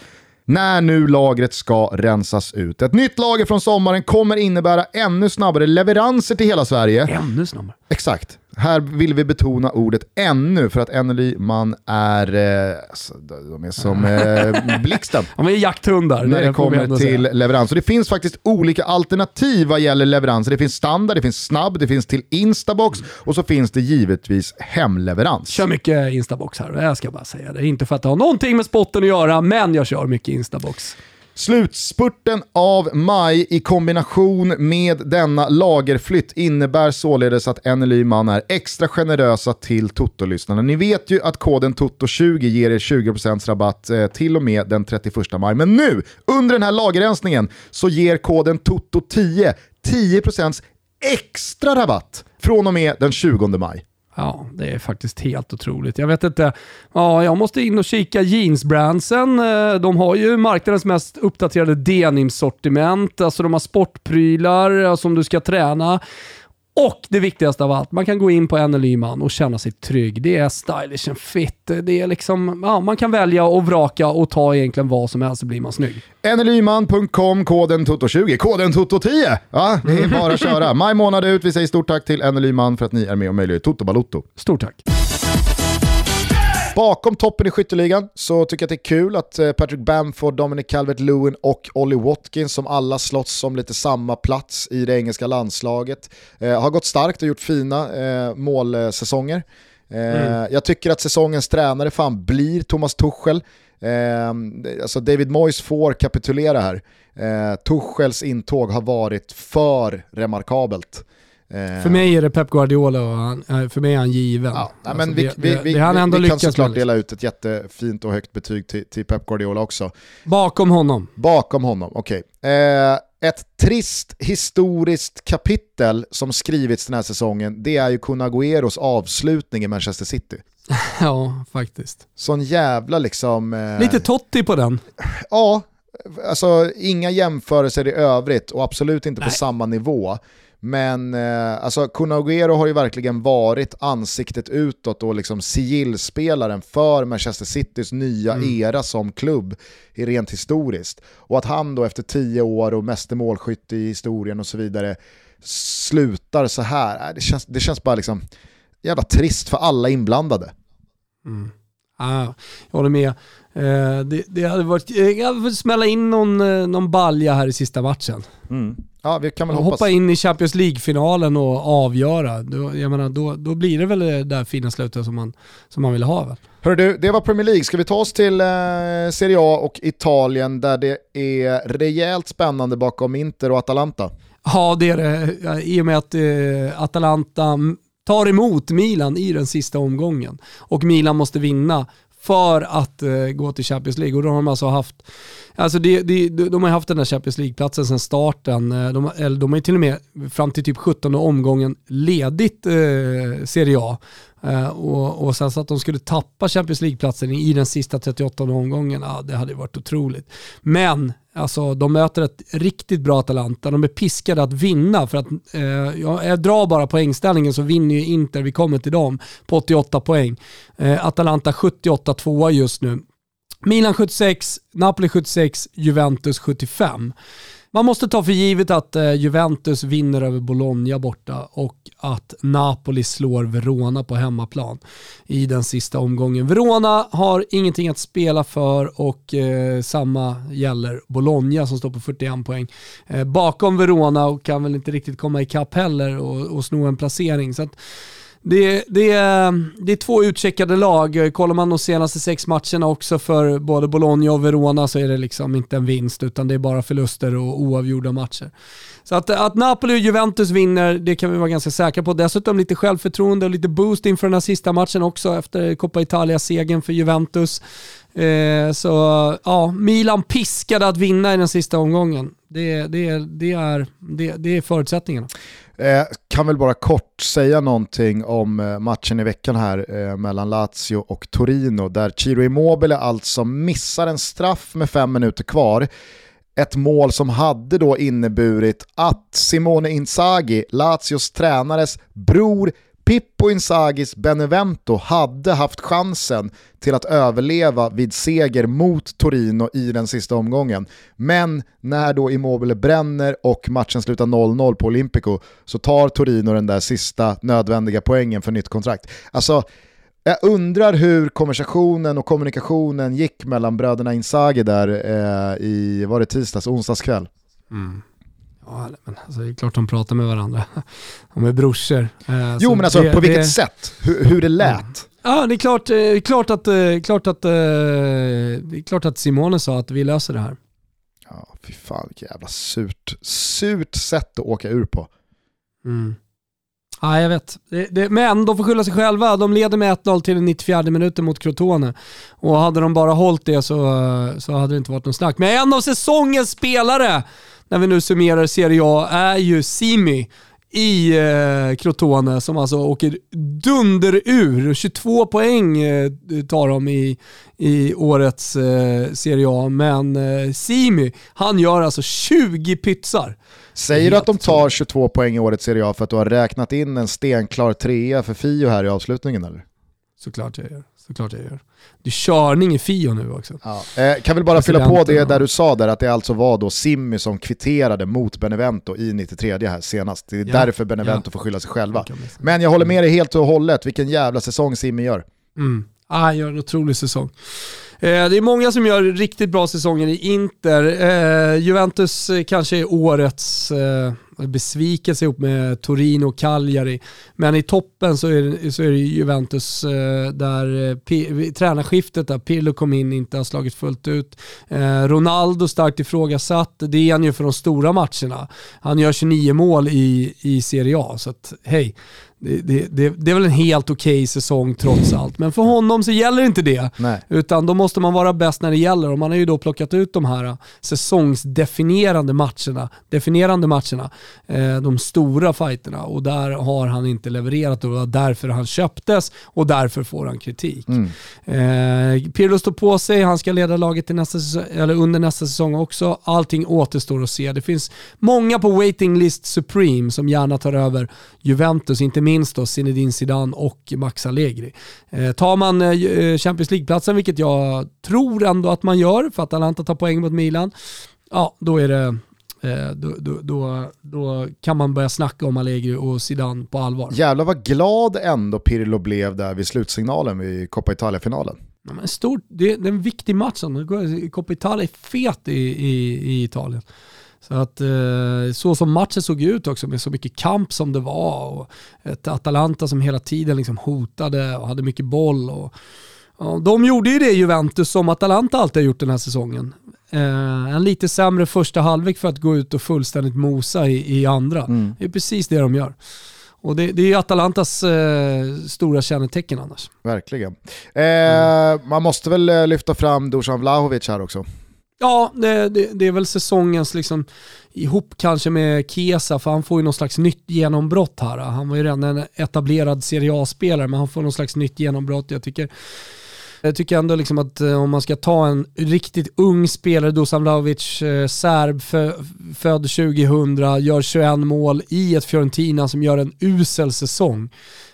när nu lagret ska rensas ut. Ett nytt lager från sommaren kommer innebära ännu snabbare leveranser till hela Sverige. Ännu snabbare? Exakt. Här vill vi betona ordet ännu för att Enneli man är, eh, alltså, de är som eh, blixten. de är jakthundar. När det kommer till leverans. Och det finns faktiskt olika alternativ vad gäller leveranser. Det finns standard, det finns snabb, det finns till Instabox och så finns det givetvis hemleverans. Kör mycket Instabox här, jag ska bara säga det. Inte för att det har någonting med spotten att göra, men jag kör mycket Instabox. Slutspurten av maj i kombination med denna lagerflytt innebär således att NLY Man är extra generösa till Toto-lyssnarna. Ni vet ju att koden TOTO20 ger er 20% rabatt eh, till och med den 31 maj. Men nu, under den här lagerrensningen, så ger koden TOTO10 10% extra rabatt från och med den 20 maj. Ja, det är faktiskt helt otroligt. Jag vet inte. Ja, jag måste in och kika jeansbrandsen. Eh, de har ju marknadens mest uppdaterade denim-sortiment. Alltså de har sportprylar eh, som du ska träna. Och det viktigaste av allt, man kan gå in på NLY Man och känna sig trygg. Det är stylish and fit. Det är liksom, ja, man kan välja och vraka och ta egentligen vad som helst så blir man snygg. NLYman.com, koden TOTO20, koden TOTO10. Ja, det är bara att köra. Maj månad ut, vi säger stort tack till NLY Man för att ni är med och möjliggör Toto Balotto. Stort tack. Bakom toppen i skytteligan så tycker jag att det är kul att eh, Patrick Bamford, Dominic Calvert-Lewin och Ollie Watkins som alla slåss om lite samma plats i det engelska landslaget eh, har gått starkt och gjort fina eh, målsäsonger. Eh, mm. Jag tycker att säsongens tränare fan blir Thomas Tuchel. Eh, alltså David Moyes får kapitulera här. Eh, Tuchels intåg har varit för remarkabelt. Eh, för mig är det Pep Guardiola och han, eh, för mig är han given. Ja, alltså men vi, det, vi, vi, det, han ändå vi kan såklart dela ut ett jättefint och högt betyg till, till Pep Guardiola också. Bakom honom? Bakom honom, okej. Okay. Eh, ett trist historiskt kapitel som skrivits den här säsongen, det är ju Kun Agüeros avslutning i Manchester City. ja, faktiskt. Sån jävla liksom... Eh, Lite Totti på den. Ja, alltså inga jämförelser i övrigt och absolut inte Nej. på samma nivå. Men eh, alltså Kun Agüero har ju verkligen varit ansiktet utåt och liksom sigillspelaren för Manchester Citys nya mm. era som klubb rent historiskt. Och att han då efter tio år och meste målskytt i historien och så vidare slutar så här, äh, det känns, det känns bara liksom jävla trist för alla inblandade. Mm. Ah, jag håller med. Eh, det, det, hade varit, jag hade fått smälla in någon, eh, någon balja här i sista matchen. Mm. Ja, vi kan väl hoppa hoppas. in i Champions League-finalen och avgöra. Då, jag menar, då, då blir det väl det där fina slutet som man, som man vill ha. Väl? Hör du, det var Premier League. Ska vi ta oss till eh, Serie A och Italien där det är rejält spännande bakom Inter och Atalanta? Ja, det är det. I och med att eh, Atalanta tar emot Milan i den sista omgången och Milan måste vinna för att eh, gå till Champions League. Och då har de alltså haft, alltså det, det, de har haft den där Champions League-platsen sedan starten. Eh, de, eller de har ju till och med fram till typ 17 omgången ledigt eh, Serie A. Eh, och, och sen så att de skulle tappa Champions League-platsen i den sista 38 omgången, ja, det hade varit otroligt. Men alltså, de möter ett riktigt bra Atalanta, de är piskade att vinna för att eh, jag drar bara poängställningen så vinner ju Inter, vi kommer till dem, på 88 poäng. Eh, Atalanta 78 tvåa just nu. Milan 76, Napoli 76, Juventus 75. Man måste ta för givet att eh, Juventus vinner över Bologna borta och att Napoli slår Verona på hemmaplan i den sista omgången. Verona har ingenting att spela för och eh, samma gäller Bologna som står på 41 poäng. Eh, bakom Verona och kan väl inte riktigt komma ikapp heller och, och sno en placering. Så att, det, det, det är två utcheckade lag. Kollar man de senaste sex matcherna också för både Bologna och Verona så är det liksom inte en vinst utan det är bara förluster och oavgjorda matcher. Så att, att Napoli och Juventus vinner, det kan vi vara ganska säkra på. Dessutom lite självförtroende och lite boost inför den här sista matchen också efter Coppa Italia-segern för Juventus. Eh, så ja, Milan piskade att vinna i den sista omgången. Det, det, det, är, det, det är förutsättningarna. Eh, kan väl bara kort säga någonting om eh, matchen i veckan här eh, mellan Lazio och Torino där Ciro Immobile alltså missar en straff med fem minuter kvar. Ett mål som hade då inneburit att Simone Inzaghi, Lazios tränares bror, Pippo Insagis Benevento hade haft chansen till att överleva vid seger mot Torino i den sista omgången. Men när då Immobile bränner och matchen slutar 0-0 på Olympico så tar Torino den där sista nödvändiga poängen för nytt kontrakt. Alltså, jag undrar hur konversationen och kommunikationen gick mellan bröderna Insagi där eh, i, var det tisdags, onsdagskväll? Mm. Ja, men alltså, det är klart de pratar med varandra. De är brorsor. Eh, jo men alltså det, på vilket det... sätt? Hur, hur det lät? Mm. Ja, det är klart, eh, klart, att, eh, klart, att, det är klart att Simone sa att vi löser det här. Ja, fy fan vilket jävla surt, surt sätt att åka ur på. Mm. Ja, jag vet. Det, det, men de får skylla sig själva. De leder med 1-0 till den 94 minuten mot Crotone. Och hade de bara hållit det så, så hade det inte varit någon snack. Men en av säsongens spelare när vi nu summerar Serie A är ju Simi i eh, Crotone som alltså åker dunder ur. 22 poäng eh, tar de i, i årets eh, Serie A, men eh, Simi, han gör alltså 20 pytsar. Säger du att de tar 22 poäng i årets Serie A för att du har räknat in en stenklar trea för Fio här i avslutningen eller? Såklart jag gör. Såklart jag gör. Det är körning i Fio nu också. Ja. Eh, kan väl bara fylla på det där du sa där, att det alltså var då Simmy som kvitterade mot Benevento i 93 här senast. Det är ja. därför Benevento ja. får skylla sig själva. Men jag håller med dig helt och hållet, vilken jävla säsong Simmy gör. Mm. Ah, han gör en otrolig säsong. Eh, det är många som gör riktigt bra säsonger i Inter. Eh, Juventus eh, kanske är årets besvikelse ihop med Torino och Cagliari. Men i toppen så är det, så är det Juventus eh, där eh, P, tränarskiftet där Pirlo kom in inte har slagit fullt ut. Eh, Ronaldo starkt ifrågasatt, det är han ju för de stora matcherna. Han gör 29 mål i, i Serie A, så att hej, det, det, det, är väl en helt okej okay säsong trots allt. Men för honom så gäller inte det. Nej. Utan då måste man vara bäst när det gäller. Och man har ju då plockat ut de här säsongsdefinierande matcherna. Definierande matcherna. Eh, de stora fighterna. Och där har han inte levererat och det var därför han köptes och därför får han kritik. Mm. Eh, Pirlo står på sig, han ska leda laget till nästa säsong, eller under nästa säsong också. Allting återstår att se. Det finns många på waiting list Supreme som gärna tar över Juventus. Inte minst då Zinedine Zidane och Max Allegri. Eh, tar man eh, Champions League-platsen, vilket jag tror ändå att man gör för att Atalanta tar poäng mot Milan, ja då är det eh, då, då, då, då, kan man börja snacka om Allegri och Zidane på allvar. Jävlar vad glad ändå Pirlo blev där vid slutsignalen vid Coppa Italia-finalen. Ja, det, det, är en viktig match. Coppa Italia är fet i, i, i Italien. Så att eh, så som matchen såg ut också med så mycket kamp som det var och ett Atalanta som hela tiden liksom hotade och hade mycket boll. Och, ja, de gjorde ju det Juventus som Atalanta alltid har gjort den här säsongen. Eh, en lite sämre första halvlek för att gå ut och fullständigt mosa i, i andra. Mm. Det är precis det de gör. Och det, det är Atalantas eh, stora kännetecken annars. Verkligen. Eh, mm. Man måste väl eh, lyfta fram Dusan Vlahovic här också? Ja, det, det, det, är väl säsongens, liksom, ihop kanske med Kesa, för han får ju någon slags nytt genombrott här. Han var ju redan en etablerad Serie A-spelare, men han får någon slags nytt genombrott. Jag tycker jag tycker ändå liksom att eh, om man ska ta en riktigt ung spelare, Dusan Vlahovic, eh, serb, född 2000, gör 21 mål i ett Fiorentina som gör en usel säsong.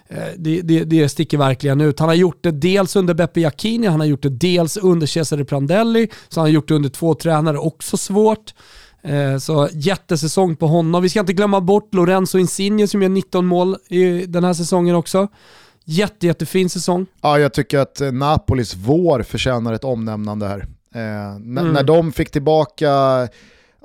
Eh, det, det, det sticker verkligen ut. Han har gjort det dels under Beppe Jacchini, han har gjort det dels under Cesare Prandelli, så han har gjort det under två tränare, också svårt. Så jättesäsong på honom. Vi ska inte glömma bort Lorenzo Insigne som gör 19 mål i den här säsongen också. Jätte, jättefin säsong. Ja, jag tycker att eh, Napolis vår förtjänar ett omnämnande här. Eh, mm. När de fick tillbaka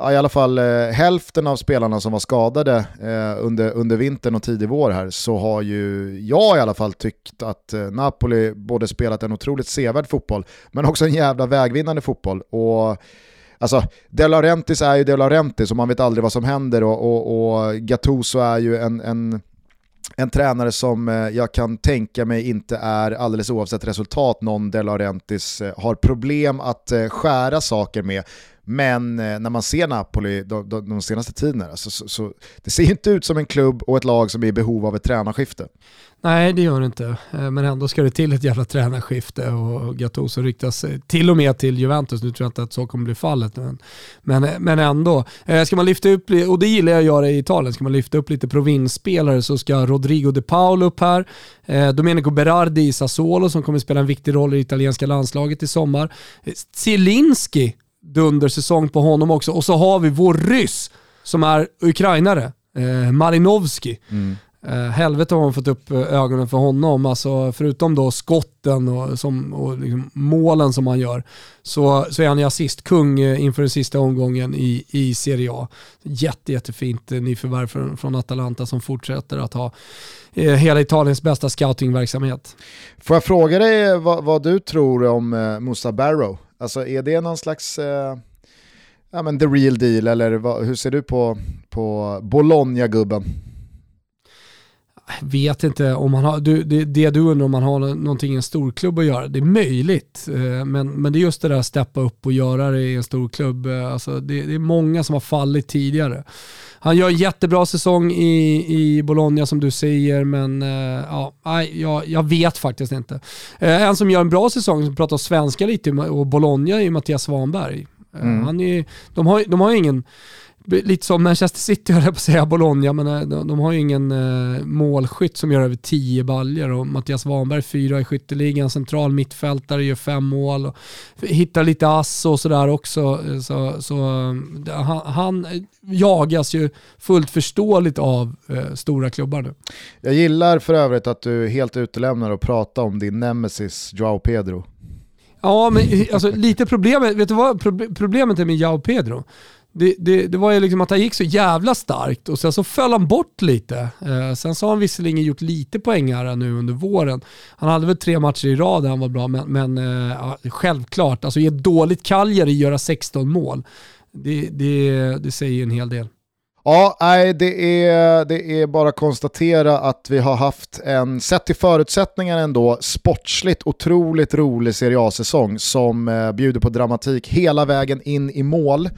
ja, i alla fall eh, hälften av spelarna som var skadade eh, under, under vintern och tidig vår här så har ju jag i alla fall tyckt att eh, Napoli både spelat en otroligt sevärd fotboll men också en jävla vägvinnande fotboll. Och Alltså, De Laurentiis är ju De Laurentiis och man vet aldrig vad som händer och, och, och Gattuso är ju en, en en tränare som eh, jag kan tänka mig inte är, alldeles oavsett resultat, någon De Laurentiis eh, har problem att eh, skära saker med. Men eh, när man ser Napoli de, de, de senaste tiderna, alltså, så, så, det ser inte ut som en klubb och ett lag som är i behov av ett tränarskifte. Nej, det gör det inte. Eh, men ändå ska det till ett jävla tränarskifte och Gattuso ryktas eh, till och med till Juventus. Nu tror jag inte att så kommer bli fallet. Men, men, men ändå. Ska man lyfta upp, och det gillar jag att göra i Italien, ska man lyfta upp lite provinsspelare så ska Rodrigo de Paolo upp här. Domenico Berardi i Sassuolo som kommer spela en viktig roll i det italienska landslaget i sommar. Zielinski, dundersäsong på honom också. Och så har vi vår ryss som är ukrainare, Marinovski. Mm. Uh, helvete har man fått upp eh, ögonen för honom. Alltså, förutom då skotten och, som, och liksom målen som han gör så, så är han ju assistkung uh, inför den sista omgången i, i Serie A. Jätte, jättefint uh, nyförvärv från, från Atalanta som fortsätter att ha uh, hela Italiens bästa scoutingverksamhet. Får jag fråga dig vad, vad du tror om uh, Musa Barrow? Alltså är det någon slags eh, ja, men the real deal eller vad, hur ser du på, på Bologna-gubben? Vet inte om man har, du, det, det du undrar om man har någonting i en storklubb att göra, det är möjligt. Eh, men, men det är just det där att steppa upp och göra det i en storklubb. Eh, alltså det, det är många som har fallit tidigare. Han gör en jättebra säsong i, i Bologna som du säger, men uh, ja, jag, jag vet faktiskt inte. En som gör en bra säsong, som pratar svenska lite, och Bologna är Mattias Svanberg. Mm. han är, de, har, de har ingen lite som Manchester City höll jag på att säga, Bologna, men eh, de, de har ju ingen uh, målskytt som gör över 10 baljor och Mattias Wanberg fyra i skytteligan, central mittfältare, gör fem mål och hittar lite ass och sådär också. Eh, så, så han, han, jagas ju fullt förståeligt av uh, stora klubbar nu. Jag gillar för övrigt att du helt utelämnar att prata om din nemesis Joao Pedro. Ja, men alltså, lite problemet, vet du vad problemet är med Joao Pedro? Det, det, det, var ju liksom att han gick så jävla starkt och sen så föll han bort lite. Eh, sen så har han visserligen gjort lite poäng här nu under våren. Han hade väl tre matcher i rad där han var bra, men, men eh, ja, självklart, alltså i ett dåligt Cagliari göra 16 mål, det, det, det säger en hel del. Ja, nej, det är, det är bara att konstatera att vi har haft en, sett till förutsättningarna ändå, sportsligt otroligt rolig Serie A-säsong som eh, bjuder på dramatik hela vägen in i mål.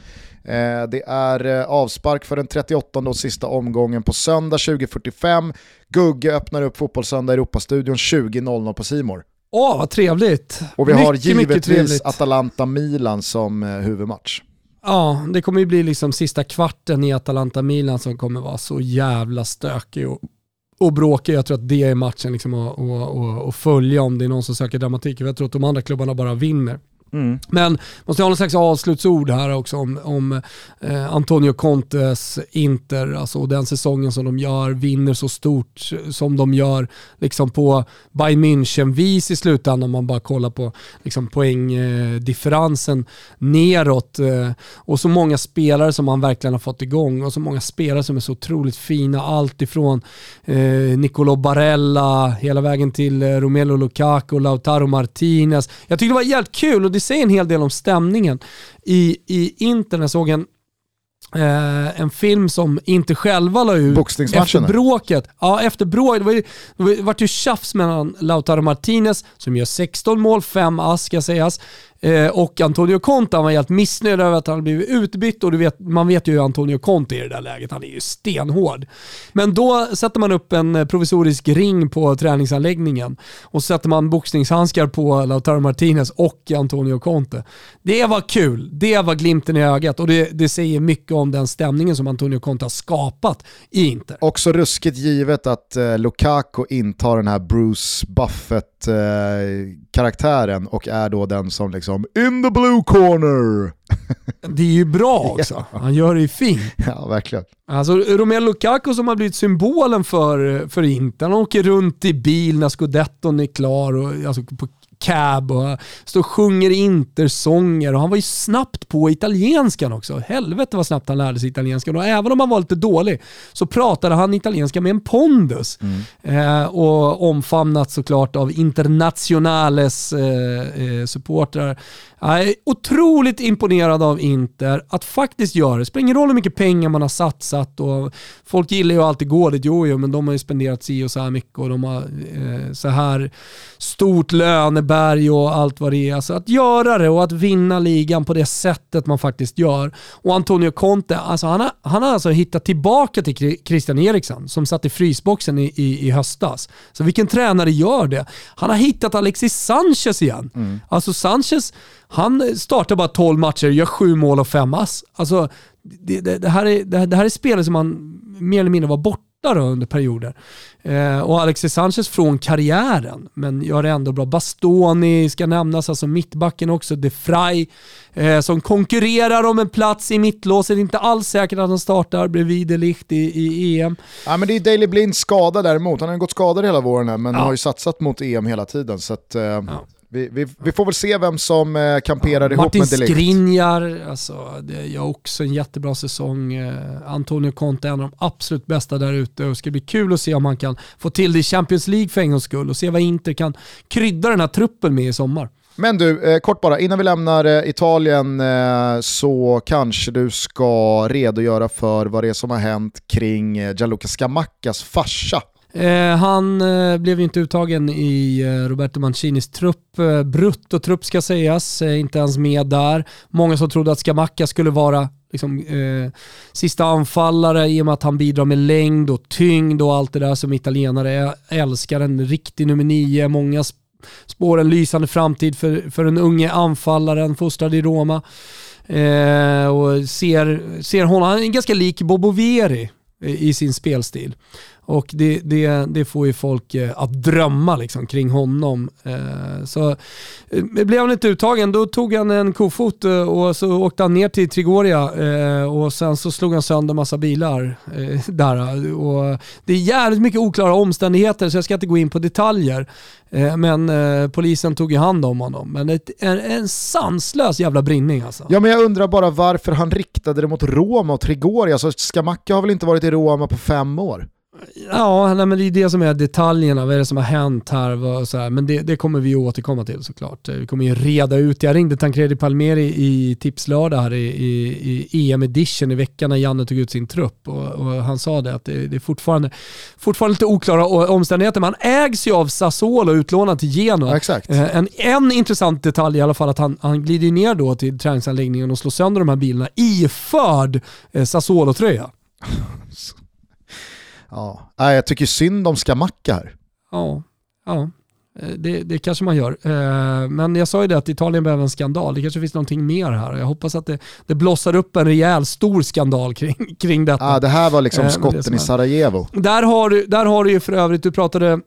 Eh, det är eh, avspark för den 38 och sista omgången på söndag 20.45. Gugge öppnar upp Fotbollssöndag Europastudion 20.00 på Simor. Åh, vad trevligt! Och vi mycket, har givetvis Atalanta-Milan som eh, huvudmatch. Ja, det kommer ju bli liksom sista kvarten i Atalanta-Milan som kommer vara så jävla stökig och, och bråkig. Jag tror att det är matchen liksom att, att, att, att följa om det är någon som söker dramatik. Jag tror att de andra klubbarna bara vinner. Mm. Men måste ha någon slags avslutsord här också om, om eh, Antonio Contes Inter, alltså den säsongen som de gör, vinner så stort som de gör liksom på Bayern München-vis i slutändan om man bara kollar på liksom, poängdifferensen eh, neråt. Eh, och så många spelare som han verkligen har fått igång och så många spelare som är så otroligt fina. Allt ifrån eh, Nicolo Barella hela vägen till eh, Romelu Lukaku, Lautaro Martinez. Jag tyckte det var jävligt kul och det säger en hel del om stämningen. I, i internet såg en Eh, en film som inte själva la ut efter bråket. Ja, efter bråket. Det var ju, det var ju tjafs mellan Lautaro Martinez, som gör 16 mål, 5 ass ska sägas, Eh, och Antonio Conte han var helt missnöjd över att han blivit utbytt och du vet, man vet ju hur Antonio Conte är i det där läget. Han är ju stenhård. Men då sätter man upp en provisorisk ring på träningsanläggningen och sätter man boxningshandskar på Lautaro Martinez och Antonio Conte. Det var kul. Det var glimten i ögat och det, det säger mycket om den stämningen som Antonio Conte har skapat i Inter. Också ruskigt givet att eh, Lukaku intar den här Bruce Buffett-karaktären eh, och är då den som liksom liksom “In the blue corner”. Det är ju bra också. Han gör det ju fint. Ja, verkligen. Alltså Romelu Lukaku som har blivit symbolen för, för Inter. Han åker runt i bil när scudetton är klar och alltså på cab och står och sjunger intersånger och han var ju snabbt på italienskan också. Helvete vad snabbt han lärde sig italienskan och även om han var lite dålig så pratade han italienska med en pondus. Mm. Eh, och omfamnat såklart av internationales eh, eh, supportrar. Jag är otroligt imponerad av Inter att faktiskt göra det. Spelar ingen roll hur mycket pengar man har satsat och folk gillar ju alltid gå dit. Jo, jo, men de har ju spenderat si och så här mycket och de har eh, så här stort löneberg och allt vad det är. Alltså att göra det och att vinna ligan på det sättet man faktiskt gör. Och Antonio Conte, alltså han, har, han har alltså hittat tillbaka till Christian Eriksson som satt i frysboxen i, i, i höstas. Så vilken tränare gör det? Han har hittat Alexis Sanchez igen. Mm. Alltså Sanchez han startar bara 12 matcher, gör 7 mål och 5 ass. Alltså, det, det, det, här är, det här är spelare som man mer eller mindre var borta under perioder. Eh, och Alexis Sanchez från karriären, men gör det ändå bra. Bastoni ska nämnas, alltså mittbacken också. De Frey eh, som konkurrerar om en plats i mittlåset. Inte alls säkert att han startar bredvid De Ligt i, i EM. Ja, men det är Daley Blinds skada däremot. Han har gått skadad hela våren här, men ja. har ju satsat mot EM hela tiden. Så att, eh, ja. Vi, vi, vi, får väl se vem som eh, kamperar ja, ihop Martin med Delict. Martin Skriniar, alltså, det gör också en jättebra säsong. Eh, Antonio Conte är en av de absolut bästa där ute och det ska bli kul att se om han kan få till det i Champions League för en gångs skull och se vad Inter kan krydda den här truppen med i sommar. Men du, eh, kort bara, innan vi lämnar eh, Italien eh, så kanske du ska redogöra för vad det är som har hänt kring eh, Gianluca Scamackas farsa. Eh, han eh, blev inte uttagen i eh, Roberto Mancinis trupp. Eh, Bruttotrupp ska sägas, eh, inte ens med där. Många som trodde att Skamacka skulle vara liksom, eh, sista anfallare i och med att han bidrar med längd och tyngd och allt det där som italienare älskar. En riktig nummer nio. Många spår en lysande framtid för, för den unge anfallaren fostrad i Roma. Eh, och ser, ser honom, han är ganska lik Bobo Vieri eh, i sin spelstil. Och det, det, det får ju folk eh, att drömma liksom, kring honom. Eh, så eh, blev han inte uttagen, då tog han en kofot och så åkte han ner till Trigoria och sen så slog han sönder massa bilar där. Och det är jävligt mycket oklara omständigheter så jag ska inte gå in på detaljer. Men polisen tog ju hand om honom. Men ett, en, en sanslös jävla brinning alltså. Ja men jag undrar bara varför han riktade det mot Roma och Trigoria. Alltså, så Skamacka har väl inte varit i Roma på fem år? Ja, nej, men det är det som är detaljerna. Vad är det som har hänt här? Och så här. Men det, det, kommer vi återkomma till såklart. Vi kommer ju reda ut. Jag ringde Tancredi Palmeri i Tipslördag här i, i, i EM edition i veckan när Janne tog ut sin trupp. Och, och han sa det att det, det, är fortfarande, fortfarande lite oklara omständigheter. Man ägs ju av Sassuolo utlånad till Genoa. Exakt. Eh, en, en intressant detalj i alla fall att han, han glider ner då till träningsanläggningen och slår sönder de här bilarna iförd eh, Sassuolo-tröja. Ja, jag tycker synd om Skamacka här. Ja, ja. Eh, det, det kanske man gör. Eh, men jag sa ju det att Italien behöver en skandal. Det kanske finns någonting mer här. Jag hoppas att det, det blossar upp en rejäl stor skandal kring, kring detta. Ja, det här var liksom eh, skotten i Sarajevo. Där har, du, där har du ju för övrigt, du pratade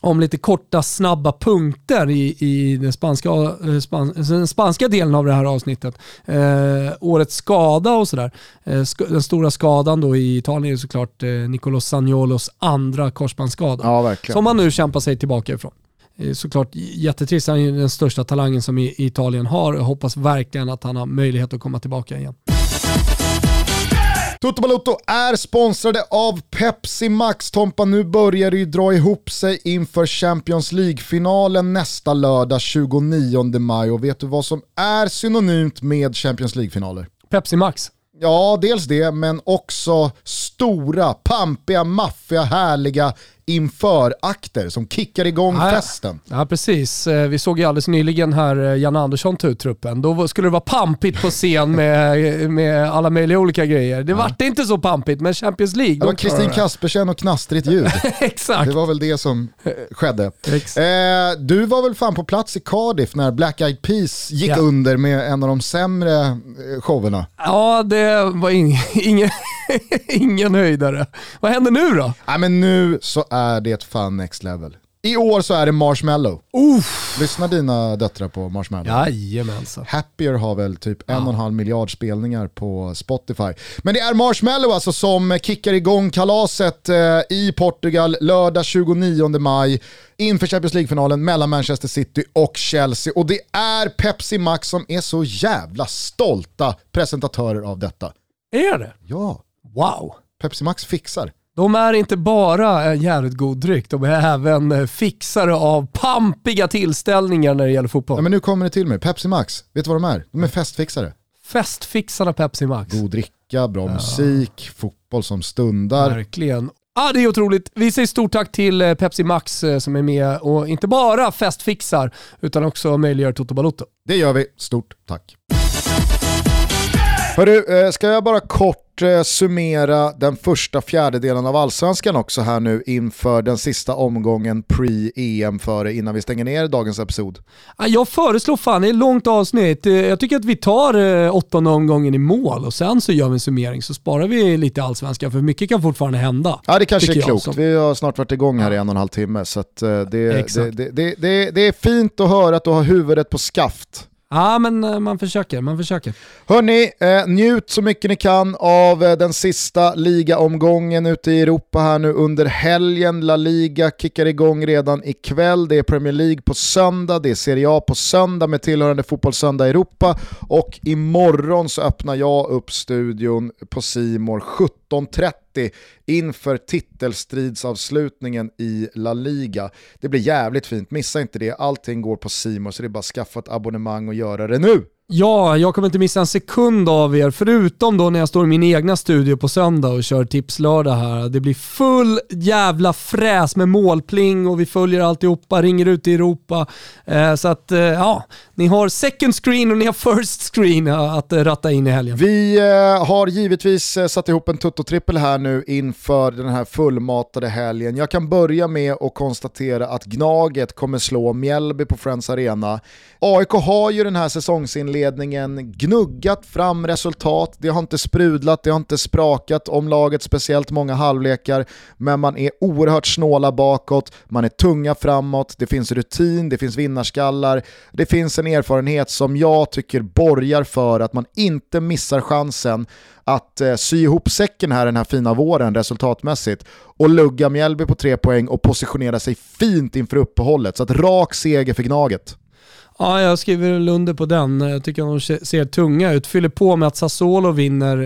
om lite korta snabba punkter i, i den, spanska, eh, span, den spanska delen av det här avsnittet. Eh, årets skada och sådär. Eh, sk den stora skadan då i Italien är såklart eh, Nicolos Sagnolos andra korsbandsskada. Ja, som han nu kämpar sig tillbaka ifrån. Eh, såklart jättetrist, han är den största talangen som Italien har. Jag hoppas verkligen att han har möjlighet att komma tillbaka igen. Toto Balotto är sponsrade av Pepsi Max. Tompa, nu börjar det ju dra ihop sig inför Champions League-finalen nästa lördag 29 maj. Och vet du vad som är synonymt med Champions League-finaler? Pepsi Max. Ja, dels det, men också stora, pampiga, maffiga, härliga inför-akter som kickar igång ja, festen. Ja precis, eh, vi såg ju alldeles nyligen här eh, Jan Andersson ta ut truppen. Då skulle det vara pampigt på scen med, med alla möjliga olika grejer. Det ja. vart inte så pampigt, men Champions League... Det var Kristin Kaspersen och knastrigt ljud. Exakt. Det var väl det som skedde. Eh, du var väl fan på plats i Cardiff när Black Eyed Peas gick ja. under med en av de sämre eh, showerna. Ja, det var ing ingen, ingen höjdare. Vad händer nu då? Ja, men nu så är det fan next level. I år så är det Marshmallow. Uff. Lyssnar dina döttrar på Marshmallow? Jajamensan. Happier har väl typ ja. en och en halv miljard spelningar på Spotify. Men det är Marshmallow alltså som kickar igång kalaset eh, i Portugal lördag 29 maj inför Champions League-finalen mellan Manchester City och Chelsea. Och det är Pepsi Max som är så jävla stolta presentatörer av detta. Är det? Ja. Wow. Pepsi Max fixar. De är inte bara en jävligt god dryck, de är även eh, fixare av pampiga tillställningar när det gäller fotboll. Ja, men nu kommer det till mig, Pepsi Max, vet du vad de är? De är festfixare. Festfixarna Pepsi Max. God dricka, bra ja. musik, fotboll som stundar. Verkligen. Ja, det är otroligt. Vi säger stort tack till eh, Pepsi Max eh, som är med och inte bara festfixar utan också möjliggör Toto Balotto. Det gör vi. Stort tack. Hörru, ska jag bara kort Eh, summera den första fjärdedelen av allsvenskan också här nu inför den sista omgången pre-EM före innan vi stänger ner dagens episod. Jag föreslår fan, det är ett långt avsnitt. Eh, jag tycker att vi tar eh, åttonde omgången i mål och sen så gör vi en summering så sparar vi lite allsvenskan för mycket kan fortfarande hända. Ja det kanske är klokt. Vi har snart varit igång här i en och en halv timme så det, det, det, det, det är fint att höra att du har huvudet på skaft. Ja, men eh, man försöker. Man försöker. Hörni, eh, njut så mycket ni kan av eh, den sista ligaomgången ute i Europa här nu under helgen. La Liga kickar igång redan ikväll. Det är Premier League på söndag, det är Serie A på söndag med tillhörande Fotbollssöndag Europa och imorgon så öppnar jag upp studion på Simor 17.30 inför titelstridsavslutningen i La Liga. Det blir jävligt fint, missa inte det. Allting går på Simor så det är bara att skaffa ett abonnemang och göra det nu. Ja, jag kommer inte missa en sekund av er, förutom då när jag står i min egna studio på söndag och kör tipslördag här. Det blir full jävla fräs med målpling och vi följer alltihopa, ringer ut i Europa. Eh, så att eh, ja, ni har second screen och ni har first screen att eh, ratta in i helgen. Vi eh, har givetvis eh, satt ihop en tuttotrippel här nu inför den här fullmatade helgen. Jag kan börja med att konstatera att Gnaget kommer slå Mjällby på Friends Arena. AIK har ju den här säsongsinledningen gnuggat fram resultat, det har inte sprudlat, det har inte sprakat om laget speciellt många halvlekar, men man är oerhört snåla bakåt, man är tunga framåt, det finns rutin, det finns vinnarskallar, det finns en erfarenhet som jag tycker borgar för att man inte missar chansen att eh, sy ihop säcken här den här fina våren resultatmässigt och lugga Mjällby på tre poäng och positionera sig fint inför uppehållet. Så att rak seger för Gnaget. Ja, jag skriver under på den. Jag tycker de ser tunga ut. Fyller på med att Sassuolo vinner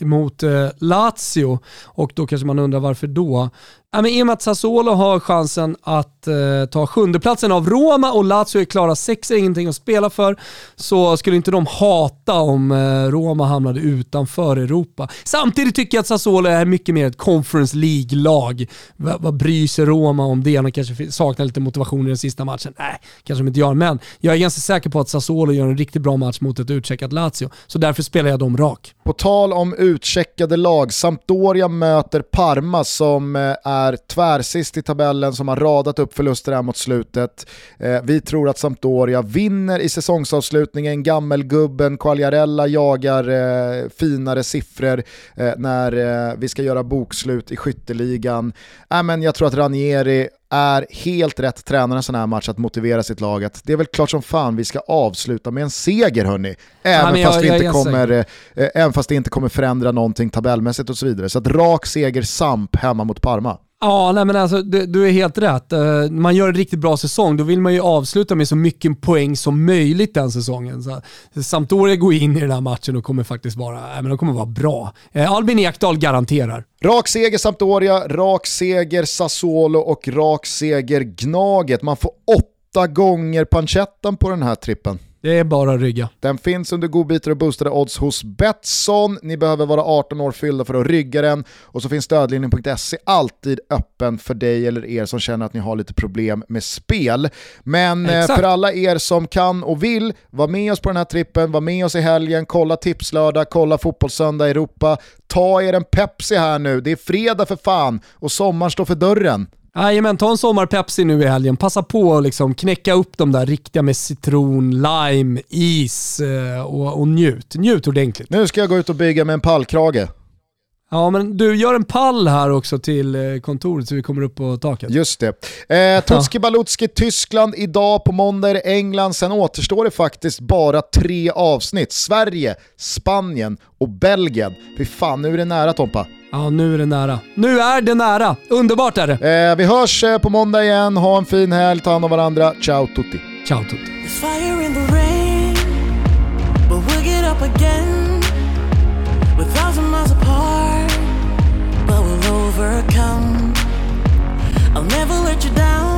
eh, mot eh, Lazio och då kanske man undrar varför då. Ja, men I och med att Sassuolo har chansen att eh, ta sjundeplatsen av Roma och Lazio är klara sexa, ingenting att spela för, så skulle inte de hata om eh, Roma hamnade utanför Europa. Samtidigt tycker jag att Sassuolo är mycket mer ett Conference League-lag. V vad bryr sig Roma om det? De kanske saknar lite motivation i den sista matchen. Nej, kanske de inte gör, men jag är ganska säker på att Sassuolo gör en riktigt bra match mot ett utcheckat Lazio, så därför spelar jag dem rak. På tal om utcheckade lag, Sampdoria möter Parma som är eh, är tvärsist i tabellen som har radat upp förluster här mot slutet. Eh, vi tror att Sampdoria vinner i säsongsavslutningen, gammelgubben Quagliarella jagar eh, finare siffror eh, när eh, vi ska göra bokslut i skytteligan. Äh, men jag tror att Ranieri är helt rätt tränare en sån här match att motivera sitt lag att det är väl klart som fan vi ska avsluta med en seger hörni. Även, ja, fast, jag, inte kommer, eh, även fast det inte kommer förändra någonting tabellmässigt och så vidare. Så att rak seger Samp hemma mot Parma. Ja, nej men alltså, du, du, är helt rätt. Uh, man gör en riktigt bra säsong, då vill man ju avsluta med så mycket poäng som möjligt den säsongen. Så, Sampdoria går in i den här matchen och kommer faktiskt vara, äh, men de kommer vara bra. Uh, Albin Ekdal garanterar. Rak seger Sampdoria, rak seger Sassuolo och rak seger Gnaget. Man får åtta gånger pancettan på den här trippen. Det är bara att rygga. Den finns under godbitar och boostade odds hos Betsson. Ni behöver vara 18 år fyllda för att rygga den. Och så finns stödlinjen.se alltid öppen för dig eller er som känner att ni har lite problem med spel. Men eh, Exakt. för alla er som kan och vill, var med oss på den här trippen, var med oss i helgen, kolla tipslördag, kolla fotbollssöndag Europa. Ta er en Pepsi här nu, det är fredag för fan och sommaren står för dörren. Jajamän, ta en sommar-Pepsi nu i helgen. Passa på att liksom knäcka upp de där riktiga med citron, lime, is eh, och, och njut. Njut ordentligt. Nu ska jag gå ut och bygga med en pallkrage. Ja, men du gör en pall här också till eh, kontoret så vi kommer upp på taket. Just det. Eh, Tutski Balutski, Tyskland, idag på måndag är det England, sen återstår det faktiskt bara tre avsnitt. Sverige, Spanien och Belgien. Fy fan, nu är det nära Tompa. Ja, nu är det nära. Nu är det nära! Underbart är det! Eh, vi hörs eh, på måndag igen. Ha en fin helg, ta hand om varandra. Ciao tutti! Ciao tutti! I'll never let you down.